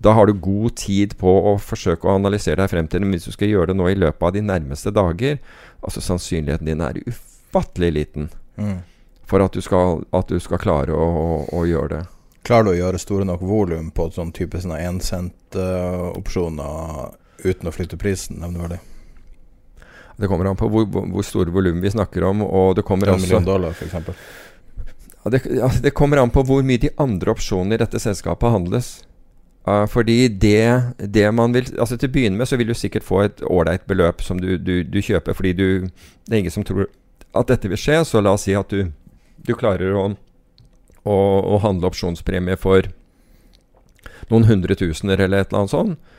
Da har du god tid på å forsøke å analysere deg frem til det. Men hvis du skal gjøre det nå i løpet av de nærmeste dager, altså sannsynligheten din er ufattelig liten mm. for at du skal, at du skal klare å, å, å gjøre det. Klarer du å gjøre store nok volum på sånn type sånne éncent-opsjoner uten å flytte prisen nevneverdig? Det kommer an på hvor, hvor store volum vi snakker om. Og det kommer En million dollar, f.eks. Ja, det, ja, det kommer an på hvor mye de andre opsjonene i dette selskapet handles. Uh, fordi det, det man vil Altså Til å begynne med så vil du sikkert få et ålreit beløp som du, du, du kjøper, fordi du Det er ingen som tror at dette vil skje. Så la oss si at du, du klarer å, å, å handle opsjonspremie for noen hundretusener eller et eller annet sånt.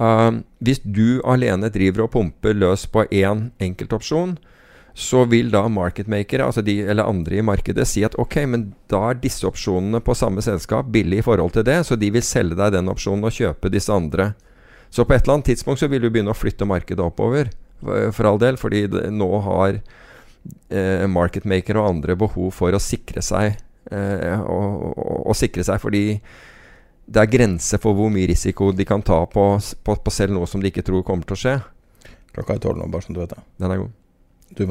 Uh, hvis du alene driver og pumper løs på én enkeltopsjon, så vil da marketmakere, altså de eller andre i markedet, si at ok, men da er disse opsjonene på samme selskap billig i forhold til det, så de vil selge deg den opsjonen og kjøpe disse andre. Så på et eller annet tidspunkt så vil du begynne å flytte markedet oppover, for for all del, fordi nå har eh, marketmakere og andre behov for å sikre seg, eh, og, å og sikre seg fordi det er grenser for hvor mye risiko de kan ta på, på, på selv noe som de ikke tror kommer til å skje. Klokka er tolv nå, bare sånn du vet det. Den er god.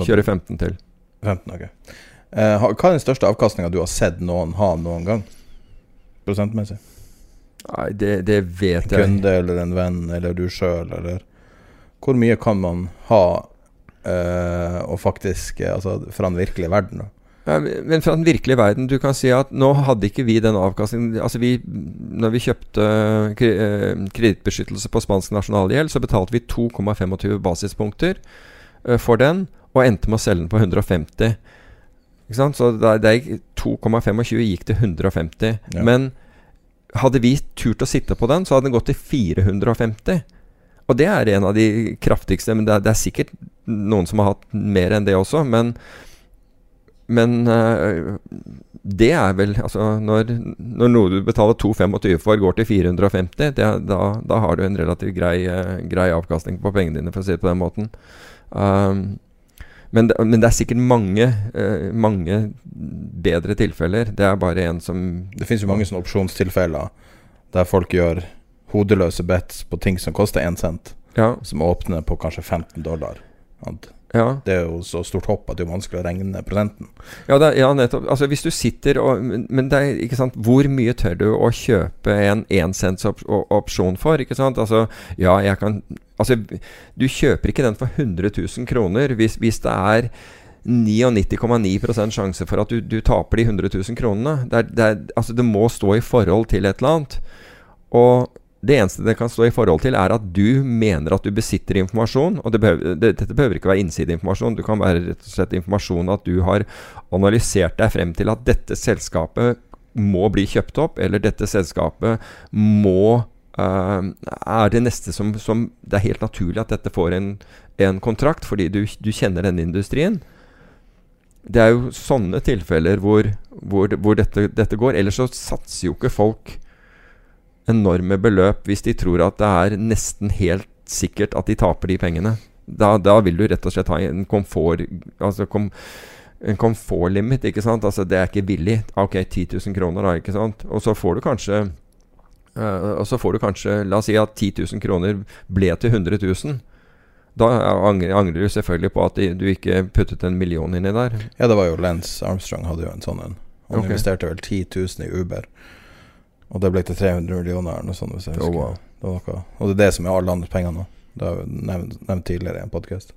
Kjører 15 til. 15, ok. Eh, hva er den største avkastninga du har sett noen ha noen gang? Prosentmessig? Nei, det, det vet jeg. En kunde eller en venn eller du sjøl, eller Hvor mye kan man ha eh, og faktisk eh, Altså fra den virkelige verden? Da? Men fra den virkelige verden, du kan si at nå hadde ikke vi den avkastningen Altså vi, når vi kjøpte eh, kredittbeskyttelse på spansk nasjonalgjeld, så betalte vi 2,25 basispunkter eh, for den, og endte med å selge den på 150. Ikke sant? Så det, er- det er 2,25 gikk til 150. Ja. Men hadde vi turt å sitte på den, så hadde den gått til 450. Og det er en av de kraftigste, men det er, det er sikkert noen som har hatt mer enn det også. Men, men eh, det er vel Altså, når, når noe du betaler 2,25 for, går til 450, det, da, da har du en relativt grei, eh, grei avkastning på pengene dine, for å si det på den måten. Um, men, men det er sikkert mange, eh, mange bedre tilfeller. Det er bare en som Det finnes jo mange sånne opsjonstilfeller der folk gjør hodeløse bets på ting som koster én cent, Ja. som åpner på kanskje 15 dollar. Sant? Ja. Det er jo så stort hopp at det er vanskelig å regne prosenten. Ja, det, ja, nettopp. Altså Hvis du sitter og Men, det er ikke sant Hvor mye tør du å kjøpe en éncents op opsjon for? Ikke sant? Altså, ja, jeg kan Altså, du kjøper ikke den for 100 000 kroner hvis, hvis det er 99,9% sjanse for at du, du taper de 100 000 kronene. Det, er, det, er, altså, det må stå i forhold til et eller annet. Og det eneste det kan stå i forhold til, er at du mener at du besitter informasjon. Og det behøver, det, dette behøver ikke være innsideinformasjon. Det kan være rett og slett informasjon at du har analysert deg frem til at dette selskapet må bli kjøpt opp, eller dette selskapet må uh, Er det neste som, som Det er helt naturlig at dette får en, en kontrakt, fordi du, du kjenner denne industrien. Det er jo sånne tilfeller hvor, hvor, hvor dette, dette går. Ellers så satser jo ikke folk enorme beløp hvis de tror at det er nesten helt sikkert at de taper de pengene. Da, da vil du rett og slett ha en komfort Altså kom, en komfortlimit, ikke sant. Altså det er ikke billig. Ok, 10 000 kroner, da, ikke sant. Og så får du kanskje eh, Og så får du kanskje La oss si at 10 000 kroner ble til 100 000. Da angrer, angrer du selvfølgelig på at du ikke puttet en million inni der. Ja, det var jo Lance Armstrong hadde jo en sånn en. Han okay. investerte vel 10 000 i Uber. Og det ble til 300 millioner eller noe sånt. Hvis jeg Oh, husker. wow. det noe. Og det er det som er alle andres penger nå. Det har jeg nevnt, nevnt tidligere i en podkast.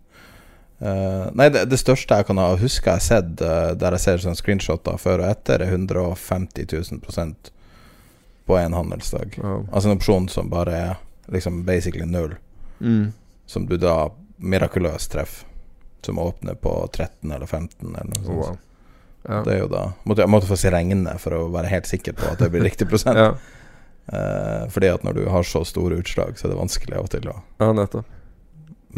nei, det, det største jeg kan ha huska jeg har sett, uh, der jeg ser sånn screenshoter før og etter, er 150 000 prosent på en handelsdag. Wow. Altså en opsjon som bare er liksom basically null, Mm. som du da mirakuløst treffer. Som åpner på 13 eller 15 eller noe sånt. Wow. Ja. Det er jo da måtte, Jeg måtte få si regne for å være helt sikker på at det blir riktig prosent. ja. Eh, fordi at når du har så store utslag, så er det vanskelig av og til å ja, nettopp.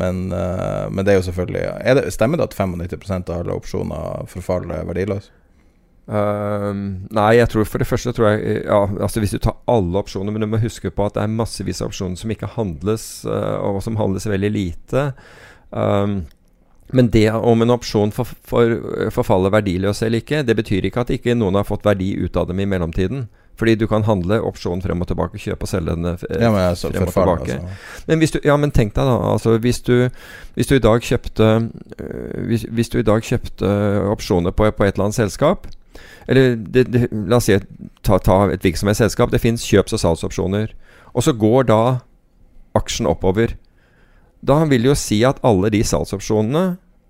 Men, eh, men det er jo selvfølgelig er det, Stemmer det at 95 av alle opsjoner forfaller verdiløse? Ehm, nei, jeg tror for det første tror jeg ja, altså Hvis du tar alle opsjoner, men du må huske på at det er massevis av opsjoner som ikke handles, eh, og som handles veldig lite. Ehm, men det om en opsjon for, for, forfaller verdiløs eller ikke, det betyr ikke at ikke noen har fått verdi ut av dem i mellomtiden. Fordi du kan handle opsjonen frem og tilbake, kjøpe og selge den. eh, Ja, men altså, frem og tilbake. altså. Men du, ja, men tenk deg da altså hvis, du, hvis du i dag kjøpte øh, hvis, hvis du i dag kjøpte opsjoner på, på et eller annet selskap, Eller det, det, la oss si ta, ta et virksomhetsselskap. Det fins kjøps- og salgsopsjoner. Og så går da aksjen oppover. Da vil jo si at alle de salgsopsjonene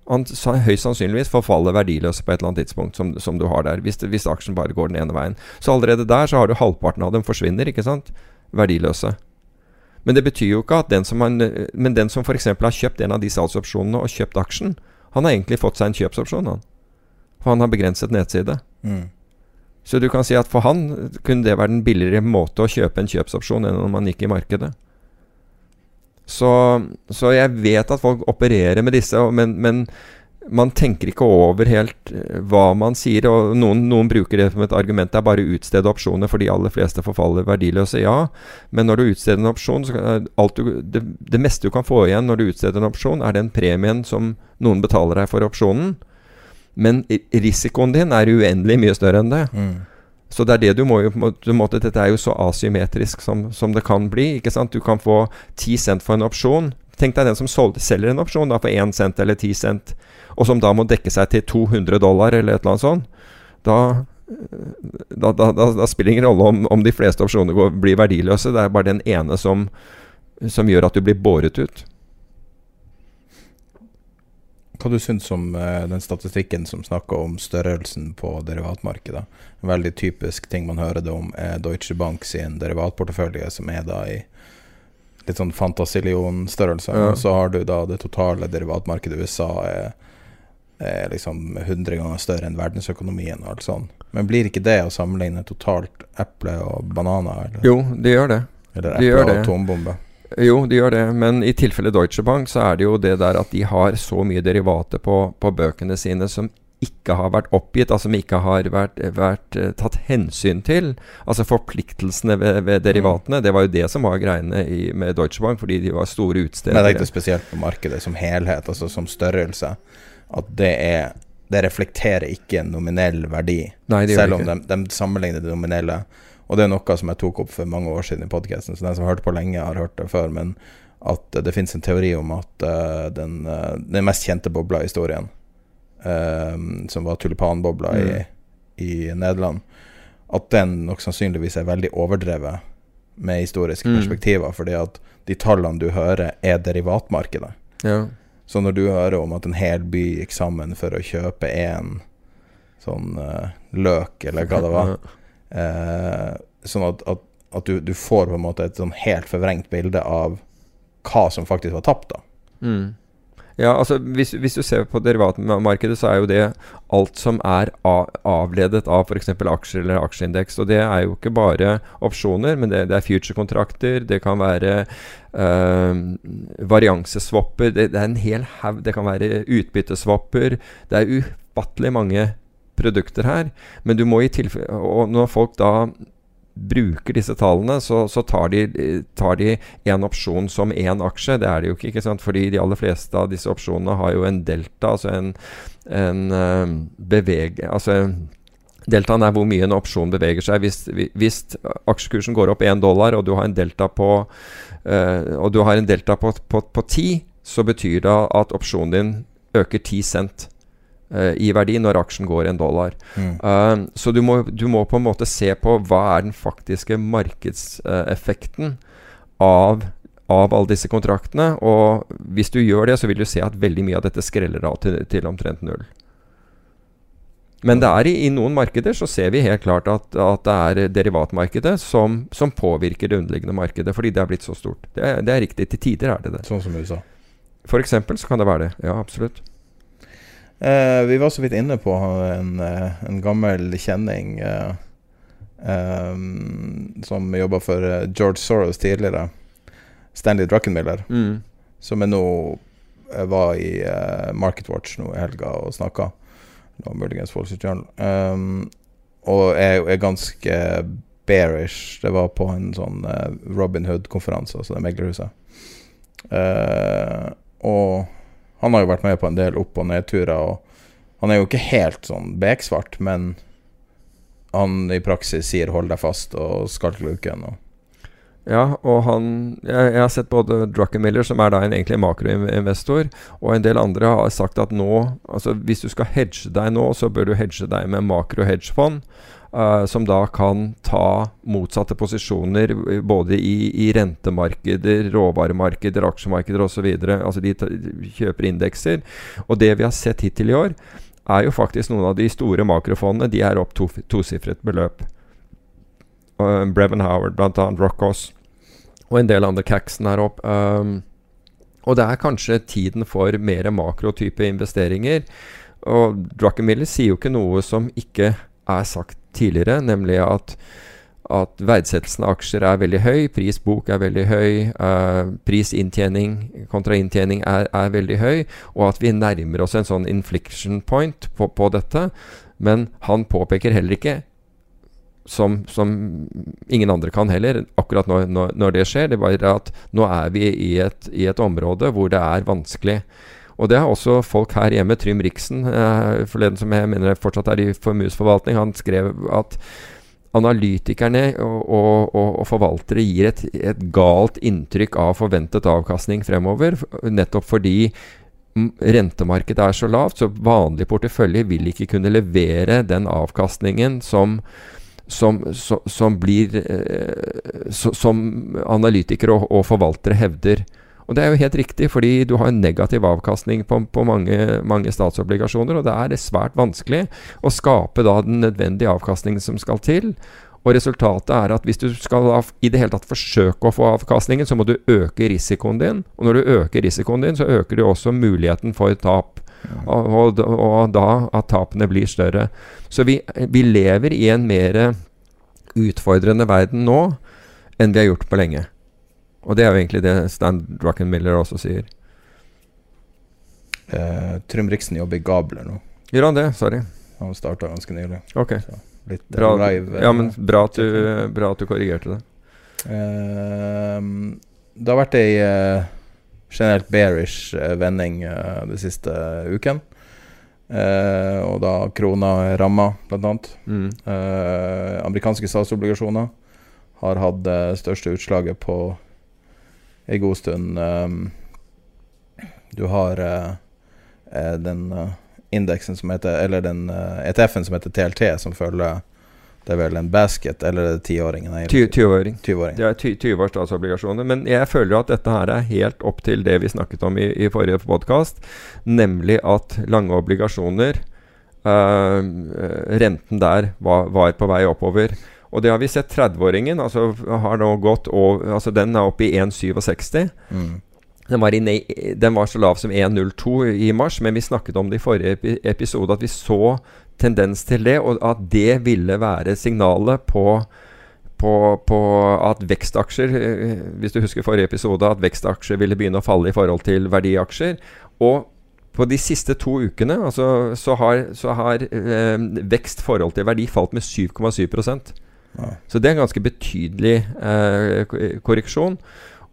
høyst sannsynligvis forfaller verdiløse på et eller annet tidspunkt, som, som du har der. Hvis, hvis, aksjen bare går den ene veien. Så allerede der så har du halvparten av dem forsvinner, ikke sant? Verdiløse. Men det betyr jo ikke at den som, har, men den som f.eks. har kjøpt en av de salgsopsjonene og kjøpt aksjen, han har egentlig fått seg en kjøpsopsjon, han. For han har begrenset nedside. Mm. Så du kan si at for han kunne det være den billigere måte å kjøpe en kjøpsopsjon enn om han gikk i markedet. Så, så, jeg vet at folk opererer med disse, men, men, man tenker ikke over helt eh, hva man sier. og Noen, noen bruker det som et argument. Det er bare å utstede opsjoner, for de aller fleste forfaller verdiløse. Ja, men når du utsteder en opsjon, du, det, det, meste du kan få igjen når du utsteder en opsjon, er den premien som noen betaler deg for opsjonen. Men risikoen din er uendelig mye større enn det. Mm. Så det er det du må jo en måte, Dette er jo så asymmetrisk som, som, det kan bli. ikke sant? Du kan få 10 cent for en opsjon. Tenk deg den som selger en opsjon da for 1 cent eller 10 cent, og som da må dekke seg til 200 dollar eller et eller annet sånt. Da, da, da, da spiller det ingen rolle om, om, de fleste opsjoner blir verdiløse. Det er bare den ene som, som gjør at du blir båret ut hva du syns om uh, den statistikken som snakker om størrelsen på derivatmarkedet. En veldig typisk ting man hører det om, er Deutsche Bank sin derivatportefølje, som er da i litt sånn fantasillionstørrelse. Ja. Og så har du da det totale derivatmarkedet i USA er, er liksom 100 ganger større enn verdensøkonomien og alt sånt. Men blir ikke det å sammenligne totalt eple og bananer? Eller? Jo, det gjør det. Eller eple og atombombe? Jo, de gjør det. Men i tilfelle Deutsche Bank så er det jo det der at de har så mye derivater på, på bøkene sine som ikke har vært oppgitt, altså som ikke har vært, vært uh, tatt hensyn til. Altså forpliktelsene ved, ved derivatene. Mm. Det var jo det som var greiene i, med Deutsche Bank, fordi de var store utstedere. Men det er ikke spesielt på markedet som helhet, altså som størrelse. At det er Det reflekterer ikke en nominell verdi, Nei, selv om de, de sammenligner det nominelle. Og det er noe som jeg tok opp for mange år siden i podkasten, så den som har hørt på lenge, har hørt det før. Men at det finnes en teori om at uh, den, uh, den, mest kjente bobla i historien, uh, som var tulipanbobla mm. i, i, Nederland, at den nok sannsynligvis er veldig overdrevet med historiske mm. perspektiver, fordi at de tallene du hører, er derivatmarkedet. Ja. Så når du hører om at en hel by gikk sammen for å kjøpe én sånn løk, eller hva det var Eh, sånn at, at, at du, du, får på en måte et sånn helt forvrengt bilde av hva som faktisk var tapt. da. Mm. Ja, altså hvis, hvis, du ser på derivatmarkedet, så er jo det alt som er avledet av f.eks. aksjer eller aksjeindeks. Og det er jo ikke bare opsjoner, men det, det er future-kontrakter, det kan være øh, varianseswapper, det, det, er en hel haug Det kan være utbytteswapper. Det er ufattelig mange produkter her. Men du må i tilfelle Og når folk da bruker disse tallene, så, så tar, de, tar en opsjon som én aksje. Det er det jo ikke, ikke sant? fordi de aller fleste av disse opsjonene har jo en delta, altså en, en uh, beveg... Altså Deltaen er hvor mye en opsjon beveger seg. Hvis, hvis aksjekursen går opp 1 dollar, og du har en delta på, uh, og du har en delta på, på, på 10, så betyr det at opsjonen din øker 10 cent. Eh, i verdi når aksjen går en dollar. Mm. Uh, så du må, du må, på en måte se på hva er den faktiske markedseffekten av, av alle disse kontraktene. Og hvis du gjør det, så vil du se at veldig mye av dette skreller av til, til omtrent null. Men det er i, i, noen markeder så ser vi helt klart at, at det er derivatmarkedet som, som, påvirker det underliggende markedet, fordi det er blitt så stort. Det det er riktig. Til tider er det det. Sånn som USA? For eksempel så kan det være det. Ja, absolutt. Eh, vi var så vidt inne på en, eh, en gammel kjenning eh, eh som jobba for eh, George Soros tidligere. Stanley Druckenmiller. Mm. Som er nå var i uh, Market Watch nå i helga og snakka. Muligens Wall Street Journal. Um, og er, er, ganske bearish. Det var på en sånn Robin Hood-konferanse, altså det meglerhuset. Uh, og han har jo vært med på en del opp- og nedturer, og han er jo ikke helt sånn beksvart, men han i praksis sier 'hold deg fast' og 'skalk luken'. Og Ja, og han Jeg, jeg har sett både Druckenmiller, som er da en egentlig makroinvestor, og en del andre har sagt at nå Altså hvis du skal hedge deg nå, så bør du hedge deg med makro-hedgefond. Uh, som da kan ta motsatte posisjoner både i, i rentemarkeder, råvaremarkeder, aksjemarkeder osv. Altså de kjøper indekser. Og det vi har sett hittil i år, er jo faktisk noen av de store makrofondene. De er opp to, tosifret beløp. Uh, Brevin Howard, bl.a. Rockos, og en del andre Caxon er opp. Um, og det er kanskje tiden for mer makrotype investeringer. Og Druckenmiller sier jo ikke noe som ikke er sagt tidligere, nemlig at, at verdsettelsen av aksjer er veldig høy, prisbok er veldig høy, uh, prisinntjening kontra inntjening er, er, veldig høy, og at vi nærmer oss en sånn infliction point på, på dette. Men han påpeker heller ikke som, som, ingen andre kan heller, akkurat når, når, når, det skjer. Det er bare at nå er vi i et, i et, område hvor det er vanskelig. Og det har også folk her hjemme. Trym Riksen, eh, forleden som jeg mener fortsatt er i formuesforvaltning, han skrev at analytikerne og, og, og, og forvaltere gir et, et, galt inntrykk av forventet avkastning fremover, nettopp fordi rentemarkedet er så lavt, så vanlig portefølje vil ikke kunne levere den avkastningen som som, som, som blir eh, Som analytikere og, og, forvaltere hevder. Og det er jo helt riktig, fordi du har en negativ avkastning på, på mange, mange, statsobligasjoner, og det er svært vanskelig å skape da den nødvendige avkastningen som skal til. Og resultatet er at hvis du skal i det hele tatt forsøke å få avkastningen, så må du øke risikoen din. Og når du øker risikoen din, så øker du også muligheten for tap. Og, og, og, da at tapene blir større. Så vi, vi lever i en mer utfordrende verden nå enn vi har gjort på lenge. Og det er jo egentlig det Stan Druckenmiller også sier. Eh, Trym Riksen jobber i Gabler nå. Gjør han det? Sorry. Han starta ganske nylig. Ok. Så litt bra, live, ja, men bra at, du, bra at du korrigerte det. Eh, det har vært ei uh, generelt bearish uh, vending de siste uken. og da krona ramma, blant annet. Mm. amerikanske statsobligasjoner har hatt det største utslaget på ei god stund. Um, du har den indeksen som heter Eller den ETF-en som heter TLT, som følger det er vel en basket, eller er det tiåringen? 20-åring. Det er 20 års statsobligasjoner. Men jeg føler at dette her er helt opp til det vi snakket om i, i forrige podkast, nemlig at lange obligasjoner uh, Renten der var, var, på vei oppover. Og det har vi sett 30-åringen altså har nå gått over altså Den er oppe i 1,67. Mm. Den var, i, den var, så lav som 1,02 i mars, men vi snakket om det i forrige episode, at vi så tendens til det, og at det ville være signalet på, på, på at vekstaksjer eh, Hvis du husker forrige episode, at vekstaksjer ville begynne å falle i forhold til verdiaksjer. Og på de siste to ukene altså, så har, så har eh, vekst forhold til verdi falt med 7,7 Så det er en ganske betydelig eh, korreksjon.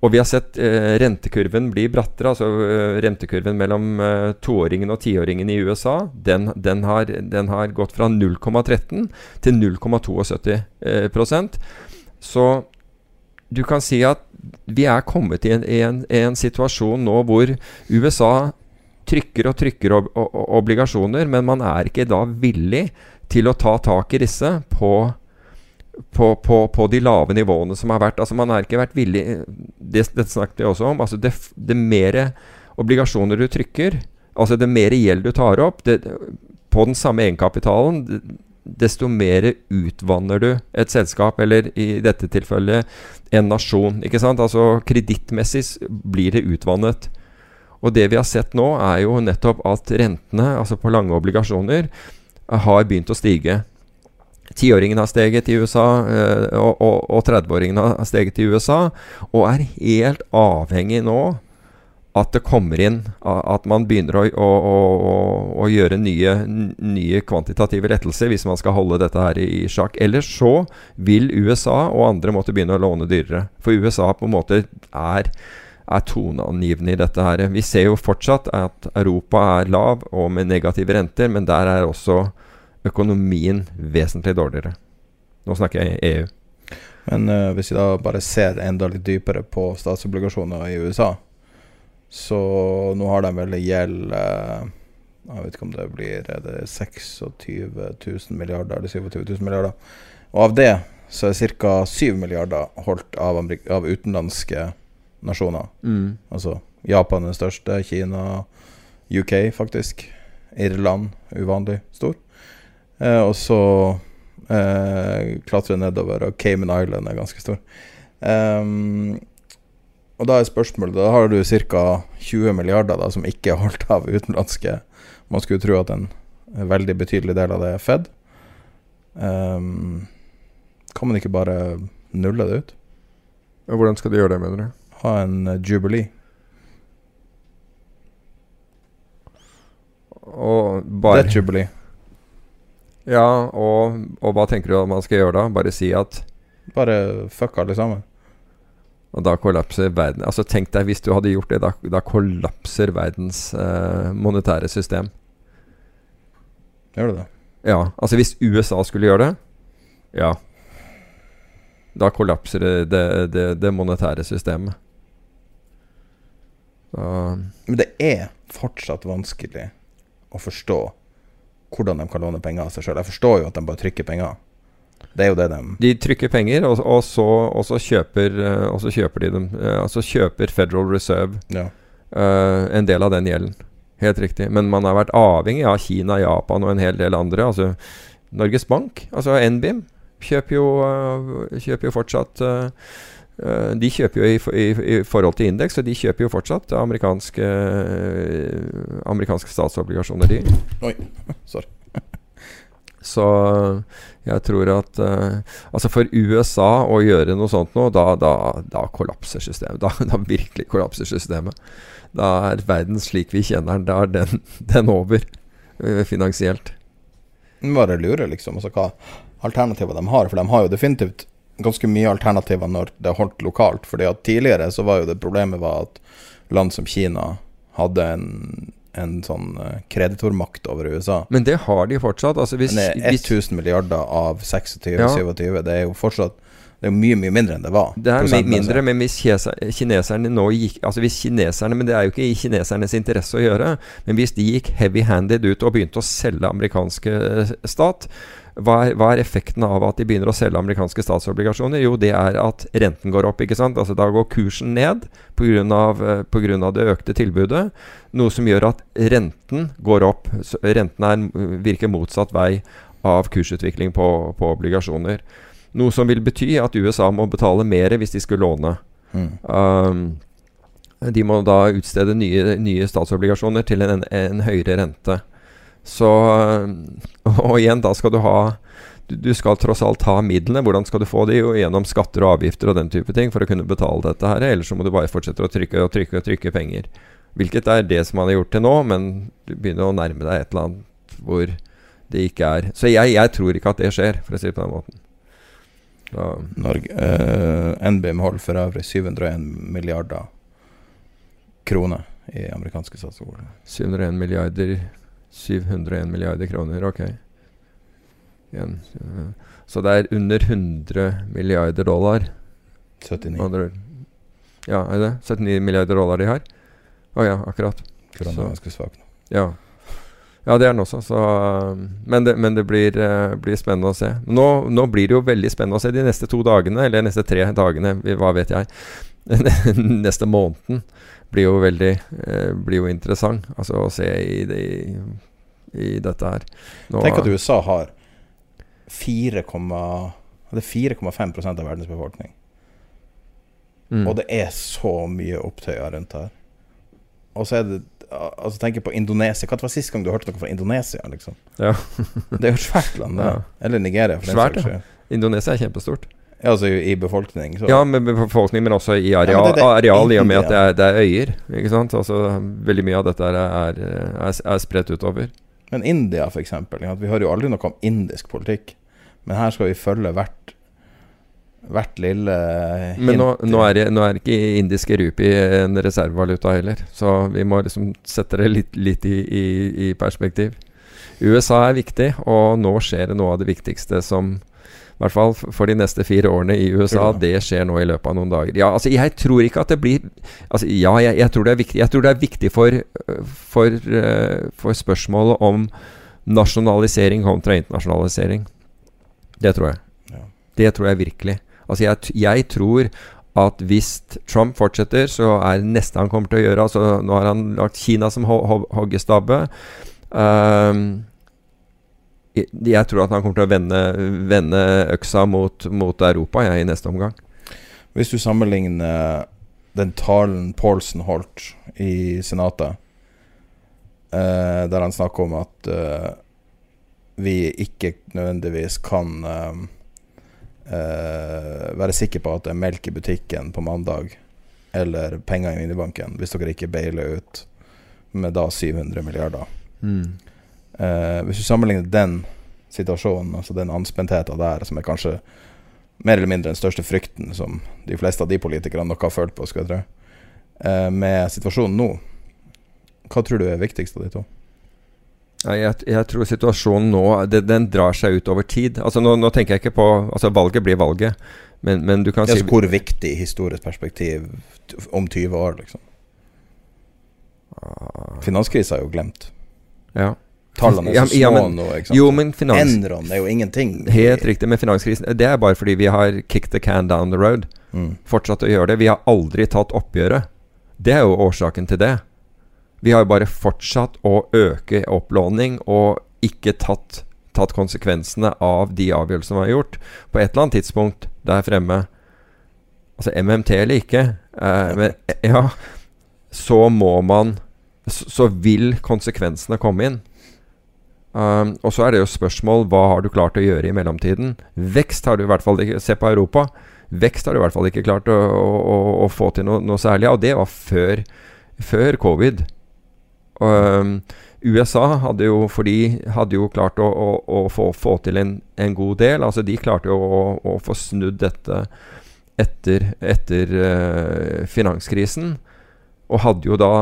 Og vi har sett eh, rentekurven bli brattere. altså eh, Rentekurven mellom eh, toåringen og tiåringen i USA den, den, har, den, har, gått fra 0,13 til 0,72 eh, Så du kan si at vi er kommet i en, en, en, situasjon nå hvor USA trykker og trykker ob obligasjoner, men man er ikke da villig til å ta tak i disse på på, på, på, de lave nivåene som har vært. Altså Man har ikke vært villig Det, det snakket jeg også om. Altså det, det mer obligasjoner du trykker, altså det mer gjeld du tar opp det, på den samme egenkapitalen, desto mer utvanner du et selskap, eller i dette tilfellet en nasjon. ikke sant? Altså Kredittmessig blir det utvannet. Og det vi har sett nå, er jo nettopp at rentene, altså på lange obligasjoner, har begynt å stige. Tiåringen har steget i USA, eh, og 30-åringen har steget i USA, og er helt avhengig nå at det kommer inn At man begynner å, å, å, å gjøre nye, nye, kvantitative lettelser hvis man skal holde dette her i sjakk. Ellers så vil USA og andre måtte begynne å låne dyrere. For USA på en måte er, er toneangivende i dette her. Vi ser jo fortsatt at Europa er lav og med negative renter, men der er også økonomien vesentlig dårligere. Nå snakker jeg EU. Men uh, hvis vi da bare ser enda litt dypere på statsobligasjoner i USA, så nå har de vel gjeld uh, Jeg vet ikke om det blir er det 26 000 milliarder eller 27 000 milliarder. Og av det så er ca. 7 milliarder holdt av, av utenlandske nasjoner. Mm. Altså Japan er den største, Kina, UK faktisk. Irland uvanlig stor. Eh, og så eh, klatre nedover, og Cayman Island er ganske stor. Um, og da er spørsmålet Da har du ca. 20 milliarder da, som ikke er holdt av utenlandske. Man skulle tro at en veldig betydelig del av det er Fed. Um, kan man ikke bare nulle det ut? Hvordan skal de gjøre det, mener du? Ha en eh, jubilee? Og bare Debt jubilee. Ja, og, og hva tenker du at man skal gjøre da? Bare si at Bare fuck alle sammen. Og da kollapser verden Altså Tenk deg hvis du hadde gjort det. Da, da kollapser verdens eh, monetære system. Gjør du det? Ja, altså hvis USA skulle gjøre det Ja. Da kollapser det, det, det, det monetære systemet. Så Men det er fortsatt vanskelig å forstå hvordan de kan låne penger av seg sjøl. Jeg forstår jo at de bare trykker penger. Det er jo det de De trykker penger, og, og, så, og, så, kjøper, eh, og så kjøper de dem. eh, Altså kjøper Federal Reserve Ja. uh, en del av den gjelden. Helt riktig. Men man har vært avhengig av Kina, Japan og en hel del andre. Altså Norges Bank, altså NBIM, kjøper jo, kjøper jo fortsatt eh, De kjøper jo i, i, i forhold til indeks, og de kjøper jo fortsatt amerikanske, eh, amerikanske statsobligasjoner, de. Oi, sorry. Så jeg tror at uh, Altså for USA å gjøre noe sånt nå, da, da, da kollapser systemet. Da, da virkelig kollapser systemet. Da er verden slik vi kjenner den, da er den, den over uh, finansielt. Bare lurer, liksom. Altså hva alternativet de har. For de har jo definitivt ganske mye alternativer når det holdt lokalt. Fordi at tidligere så var jo det problemet var at land som Kina hadde en, en sånn eh, kreditormakt over USA. Men det har de fortsatt. Altså hvis, Men det er 1000 milliarder av 26-27. Ja. Det er jo fortsatt Det er jo mye, mye mindre enn det var. det er mye mindre, men hvis kineserne nå gikk Altså hvis kineserne Men det er jo ikke i kinesernes interesse å gjøre. Men hvis de gikk heavy-handed ut og begynte å selge amerikanske eh, stat, hva er, hva er effekten av at de begynner å selge amerikanske statsobligasjoner? Jo, det er at renten går opp. ikke sant? Altså Da går kursen ned pga. eh, på grunn av det økte tilbudet. Noe som gjør at renten går opp. Renten er, virker motsatt vei av kursutvikling på, på obligasjoner. Noe som vil bety at USA må betale mer hvis de skulle låne. Mm. Um, de må da utstede nye, nye statsobligasjoner til en, en høyere rente. Så um, Og igjen, da skal du ha du, skal tross alt ha midlene. Hvordan skal du få de? Jo, gjennom skatter og avgifter og den type ting for å kunne betale dette her. Ellers så må du bare fortsette å trykke og trykke og trykke penger. Hvilket er det som man har gjort til nå, men du begynner å nærme deg et eller annet hvor det ikke er. Så jeg, jeg tror ikke at det skjer, for å si det på den måten. Da, Norge, eh, NBM holder for øvrig 701 milliarder kroner i amerikanske statsobligasjoner. 701 milliarder 701 milliarder kroner, ok. Igjen, Så det er under 100 milliarder dollar. 79 andre. Ja, er det 79 milliarder dollar de har? Å ja, akkurat. kroner er ganske svak nå. Ja. Ja, det er den også. Så, men det, men det blir, eh, blir spennende å se. Nå, nå blir det jo veldig spennende å se de neste to dagene, eller neste tre dagene, hva vet jeg. neste måneden blir jo veldig eh, Blir jo interessant altså å se i, det, i, i dette her. Nå, Tenk at USA har 4, det er 4,5% av verdens befolkning. mm, Og det er så mye opptøyer rundt her. Og så er det Altså Tenk på Indonesia. Hva var sist gang du hørte noe fra Indonesia? liksom? Ja. Det er jo svært land, det. Ja. Eller Nigeria, for Svært, ja. Indonesia er kjempestort. Altså i, befolkning. Så. Ja, med befolkning, men også i areal, ja, det- det- areal i og med at det er, det er øyer. Ikke sant? Altså, veldig mye av dette er, er, er spredt utover. Men India. Ja, vi hører jo aldri noe om indisk politikk. Men her skal vi følge hvert hvert lille Men nå, hint nå, er nå er ikke indiske rupi en reservevaluta heller, så vi må liksom sette det litt, litt i, i, i perspektiv. USA er viktig, og nå skjer det noe av det viktigste som hvert fall for de neste fire årene i USA. Det skjer nå i løpet av noen dager. Ja, altså Jeg tror ikke at det blir altså Ja, jeg, jeg tror det er viktig Jeg tror det er viktig for, for, for spørsmålet om nasjonalisering kontra internasjonalisering. Det tror jeg. Ja. Det tror jeg virkelig. Altså jeg, jeg, tror at hvis Trump fortsetter, så er det neste han kommer til å gjøre altså Nå har han lagt Kina som ho ho hoggestabbe. Um, jeg tror at han kommer til å vende, vende øksa mot, mot Europa jeg, i neste omgang. Hvis du sammenligner den talen Paulsen holdt i Senatet, eh, der han snakker om at eh, vi ikke nødvendigvis kan eh, eh være sikre på at det er melk i butikken på mandag, eller penger i minibanken, hvis dere ikke bailer ut med da 700 milliarder. Mm. Eh, hvis du sammenligner den situasjonen, altså den anspentheten der, som er kanskje mer eller mindre den største frykten som de fleste av de politikerne nok har følt på, skal jeg tro, uh, med situasjonen nå, hva tror du er viktigst av de to? Jeg, jeg, tror situasjonen nå det, Den drar seg ut over tid. Altså nå, nå, tenker jeg ikke på Altså Valget blir valget, men, men du kan si Hvor viktig historisk perspektiv om 20 år, liksom? Ah. Finanskrisa er jo glemt. Ja. Tallene er så ja, men, nå. ikke sant? Jo, men finans... Enron er jo ingenting. Helt riktig. Men finanskrisen Det er bare fordi vi har kicked the can down the road. Mm. Fortsatt å gjøre det. Vi har aldri tatt oppgjøret. Det er jo årsaken til det. Vi har jo bare fortsatt å øke opplåning og ikke tatt, tatt konsekvensene av de avgjørelsene vi har gjort. På et eller annet tidspunkt der fremme Altså MMT eller ikke, eh, men ja Så må man Så vil konsekvensene komme inn. Um, og så er det jo spørsmål hva har du klart å gjøre i mellomtiden. Vekst har du i hvert fall ikke Se på Europa. Vekst har du i hvert fall ikke klart å, å, å få til noe, noe, særlig. Og det var før, før covid. Um, USA hadde jo, for de hadde jo klart å, å få, få, til en, en, god del. Altså De klarte jo å, få snudd dette etter, etter uh, finanskrisen. Og hadde jo da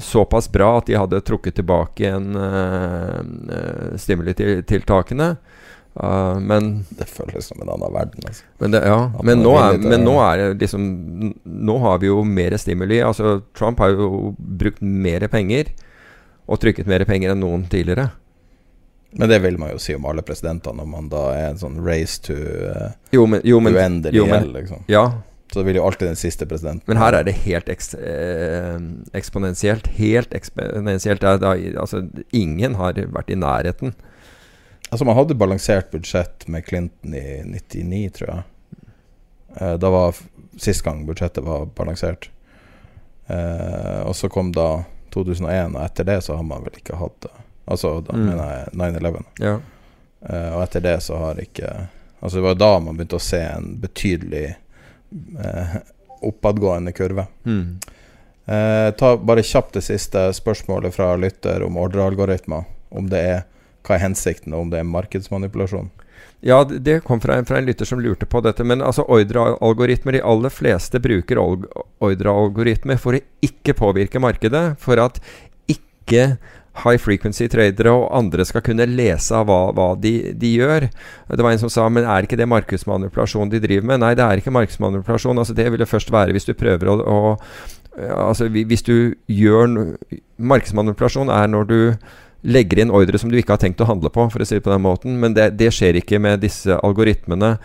såpass bra at de hadde trukket tilbake igjen uh, stimulitiltakene. Uh, men Det føles som en annen verden. Altså. Men, det, ja, men, nå er, men, nå er, det liksom Nå har vi jo mer stimuli. Altså Trump har jo brukt mer penger og trykket mer penger enn noen tidligere. Men det vil man jo si om alle presidentene, når man da er en sånn race to uh, jo, men, jo, men, uendelig gjeld, liksom. Ja, så vil jo alltid den siste presidenten Men her er det helt eks, eh, eksponentielt. Helt eksponentielt. altså, ingen har vært i nærheten. Altså, man hadde balansert budsjett med Clinton i 99, tror jeg. Eh, da var sist gang budsjettet var balansert. Eh, og så kom da 2001, og etter det så har man vel ikke hatt det. Altså, da mm. mener jeg 9-11. Ja. Eh, og etter det så har ikke Altså, det var da man begynte å se en betydelig oppadgående kurve. Mm. Eh, ta bare kjapt det siste spørsmålet fra lytter om ordrealgoritmer. Om det er hva er hensikten, og om det er markedsmanipulasjon. Ja, det kom fra en, fra en lytter som lurte på dette. Men altså ordrealgoritmer De aller fleste bruker ordrealgoritmer for å ikke påvirke markedet. For at ikke high frequency tradere og andre skal kunne lese av hva, hva de, de, gjør. Det var en som sa men er ikke det markedsmanipulasjon de driver med? Nei, det er ikke markedsmanipulasjon. Altså, det vil det først være hvis du prøver å, å altså, Hvis du gjør Markedsmanipulasjon er når du legger inn ordre som du ikke har tenkt å handle på, for å si det på den måten. Men det, det skjer ikke med disse algoritmene.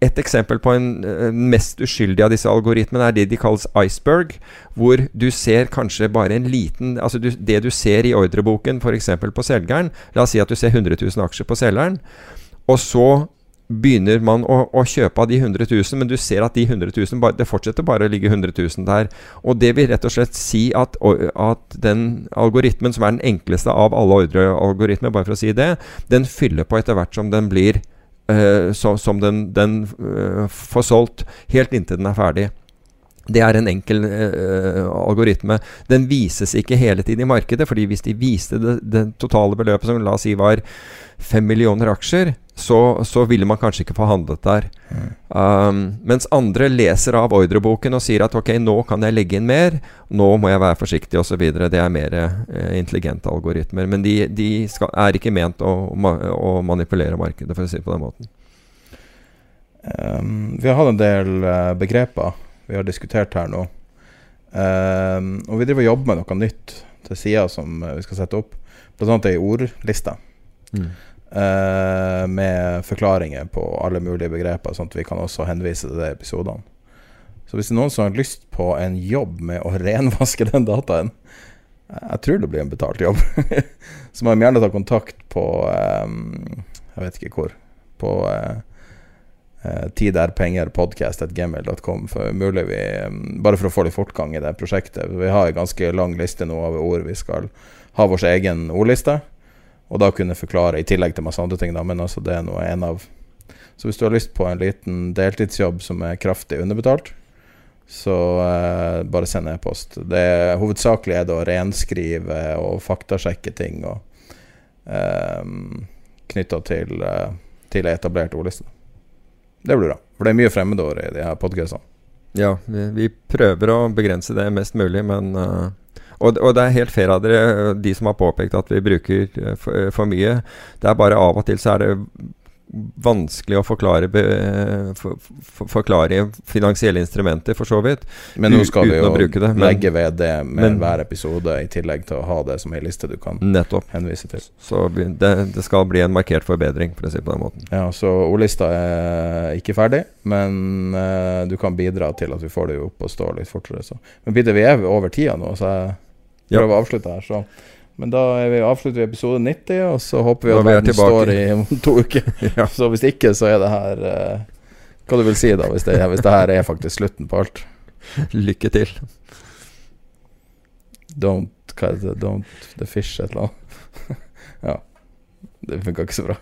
Et eksempel på en uh, mest uskyldig av disse algoritmene er det de kalles iceberg, hvor du ser kanskje bare en liten Altså du, det du ser i ordreboken f.eks. på selgeren La oss si at du ser 100 000 aksjer på selgeren, og så begynner man å, å, kjøpe av de 100 000, men du ser at de 100 000 bare, det fortsetter bare å ligge 100 000 der. Og det vil rett og slett si at, at den algoritmen, som er den enkleste av alle ordrealgoritmer, bare for å si det, den fyller på etter hvert som den blir uh, så, som den, den uh, får solgt, helt inntil den er ferdig. Det er en enkel uh, algoritme. Den vises ikke hele tiden i markedet, fordi hvis de viste det, det totale beløpet, som la oss si var 5 millioner aksjer, så, så, ville man kanskje ikke få handlet der. Mm. Um, mens andre leser av ordreboken og sier at ok, nå kan jeg legge inn mer, nå må jeg være forsiktig osv. Det er mer eh, intelligente algoritmer. Men de, de skal, er ikke ment å, å, manipulere markedet, for å si det på den måten. Um, vi har hatt en del uh, begreper vi har diskutert her nå. Um, og vi driver og jobber med noe nytt til sida som uh, vi skal sette opp. Annet ei ordliste Mm. Uh, med forklaringer på alle mulige begreper, sånn at vi kan også henvise til de episodene. Så hvis det er noen som har lyst på en jobb med å renvaske den dataen Jeg tror det blir en betalt jobb. så må de gjerne ta kontakt på um, Jeg vet ikke hvor. På uh, tiderpengerpodkast.gmail.com. Bare for å få litt fortgang i det prosjektet. Vi har en ganske lang liste nå over ord vi skal ha vår egen ordliste. Og da kunne forklare, i tillegg til masse andre ting, da, men altså det er noe en av Så hvis du har lyst på en liten deltidsjobb som er kraftig underbetalt, så eh, bare send e-post. Hovedsakelig er det å renskrive og faktasjekke ting og eh, knytta til, eh, til etablert ordliste. Det blir bra. For det er mye fremmedord i de her podkastene. Ja, vi, vi, prøver å begrense det mest mulig, men uh, og, og, det er helt fair av dere, de som har påpekt at vi bruker for, for, mye. Det er bare av og til så er det vanskelig å forklare, be, for, for, forklare finansielle instrumenter, for så vidt. Men nå skal vi jo det, men, legge ved det med men, hver episode, i tillegg til å ha det som ei liste du kan nettopp. henvise til. Så det, det, skal bli en markert forbedring, for å si det på den måten. Ja, så ordlista er ikke ferdig, men uh, du kan bidra til at vi får det opp og stå litt fortere. Så. Men Peter, vi er over tida nå, så jeg prøver ja. å avslutte her. så men da vi avslutter vi episode 90, og så håper vi at verden står i om to uker. ja. Så hvis ikke, så er det her uh, Hva du vil si da, hvis det, hvis det her er faktisk slutten på alt? Lykke til. Don't Hva er det? Don't the fish et eller annet. ja. Det funka ikke så bra.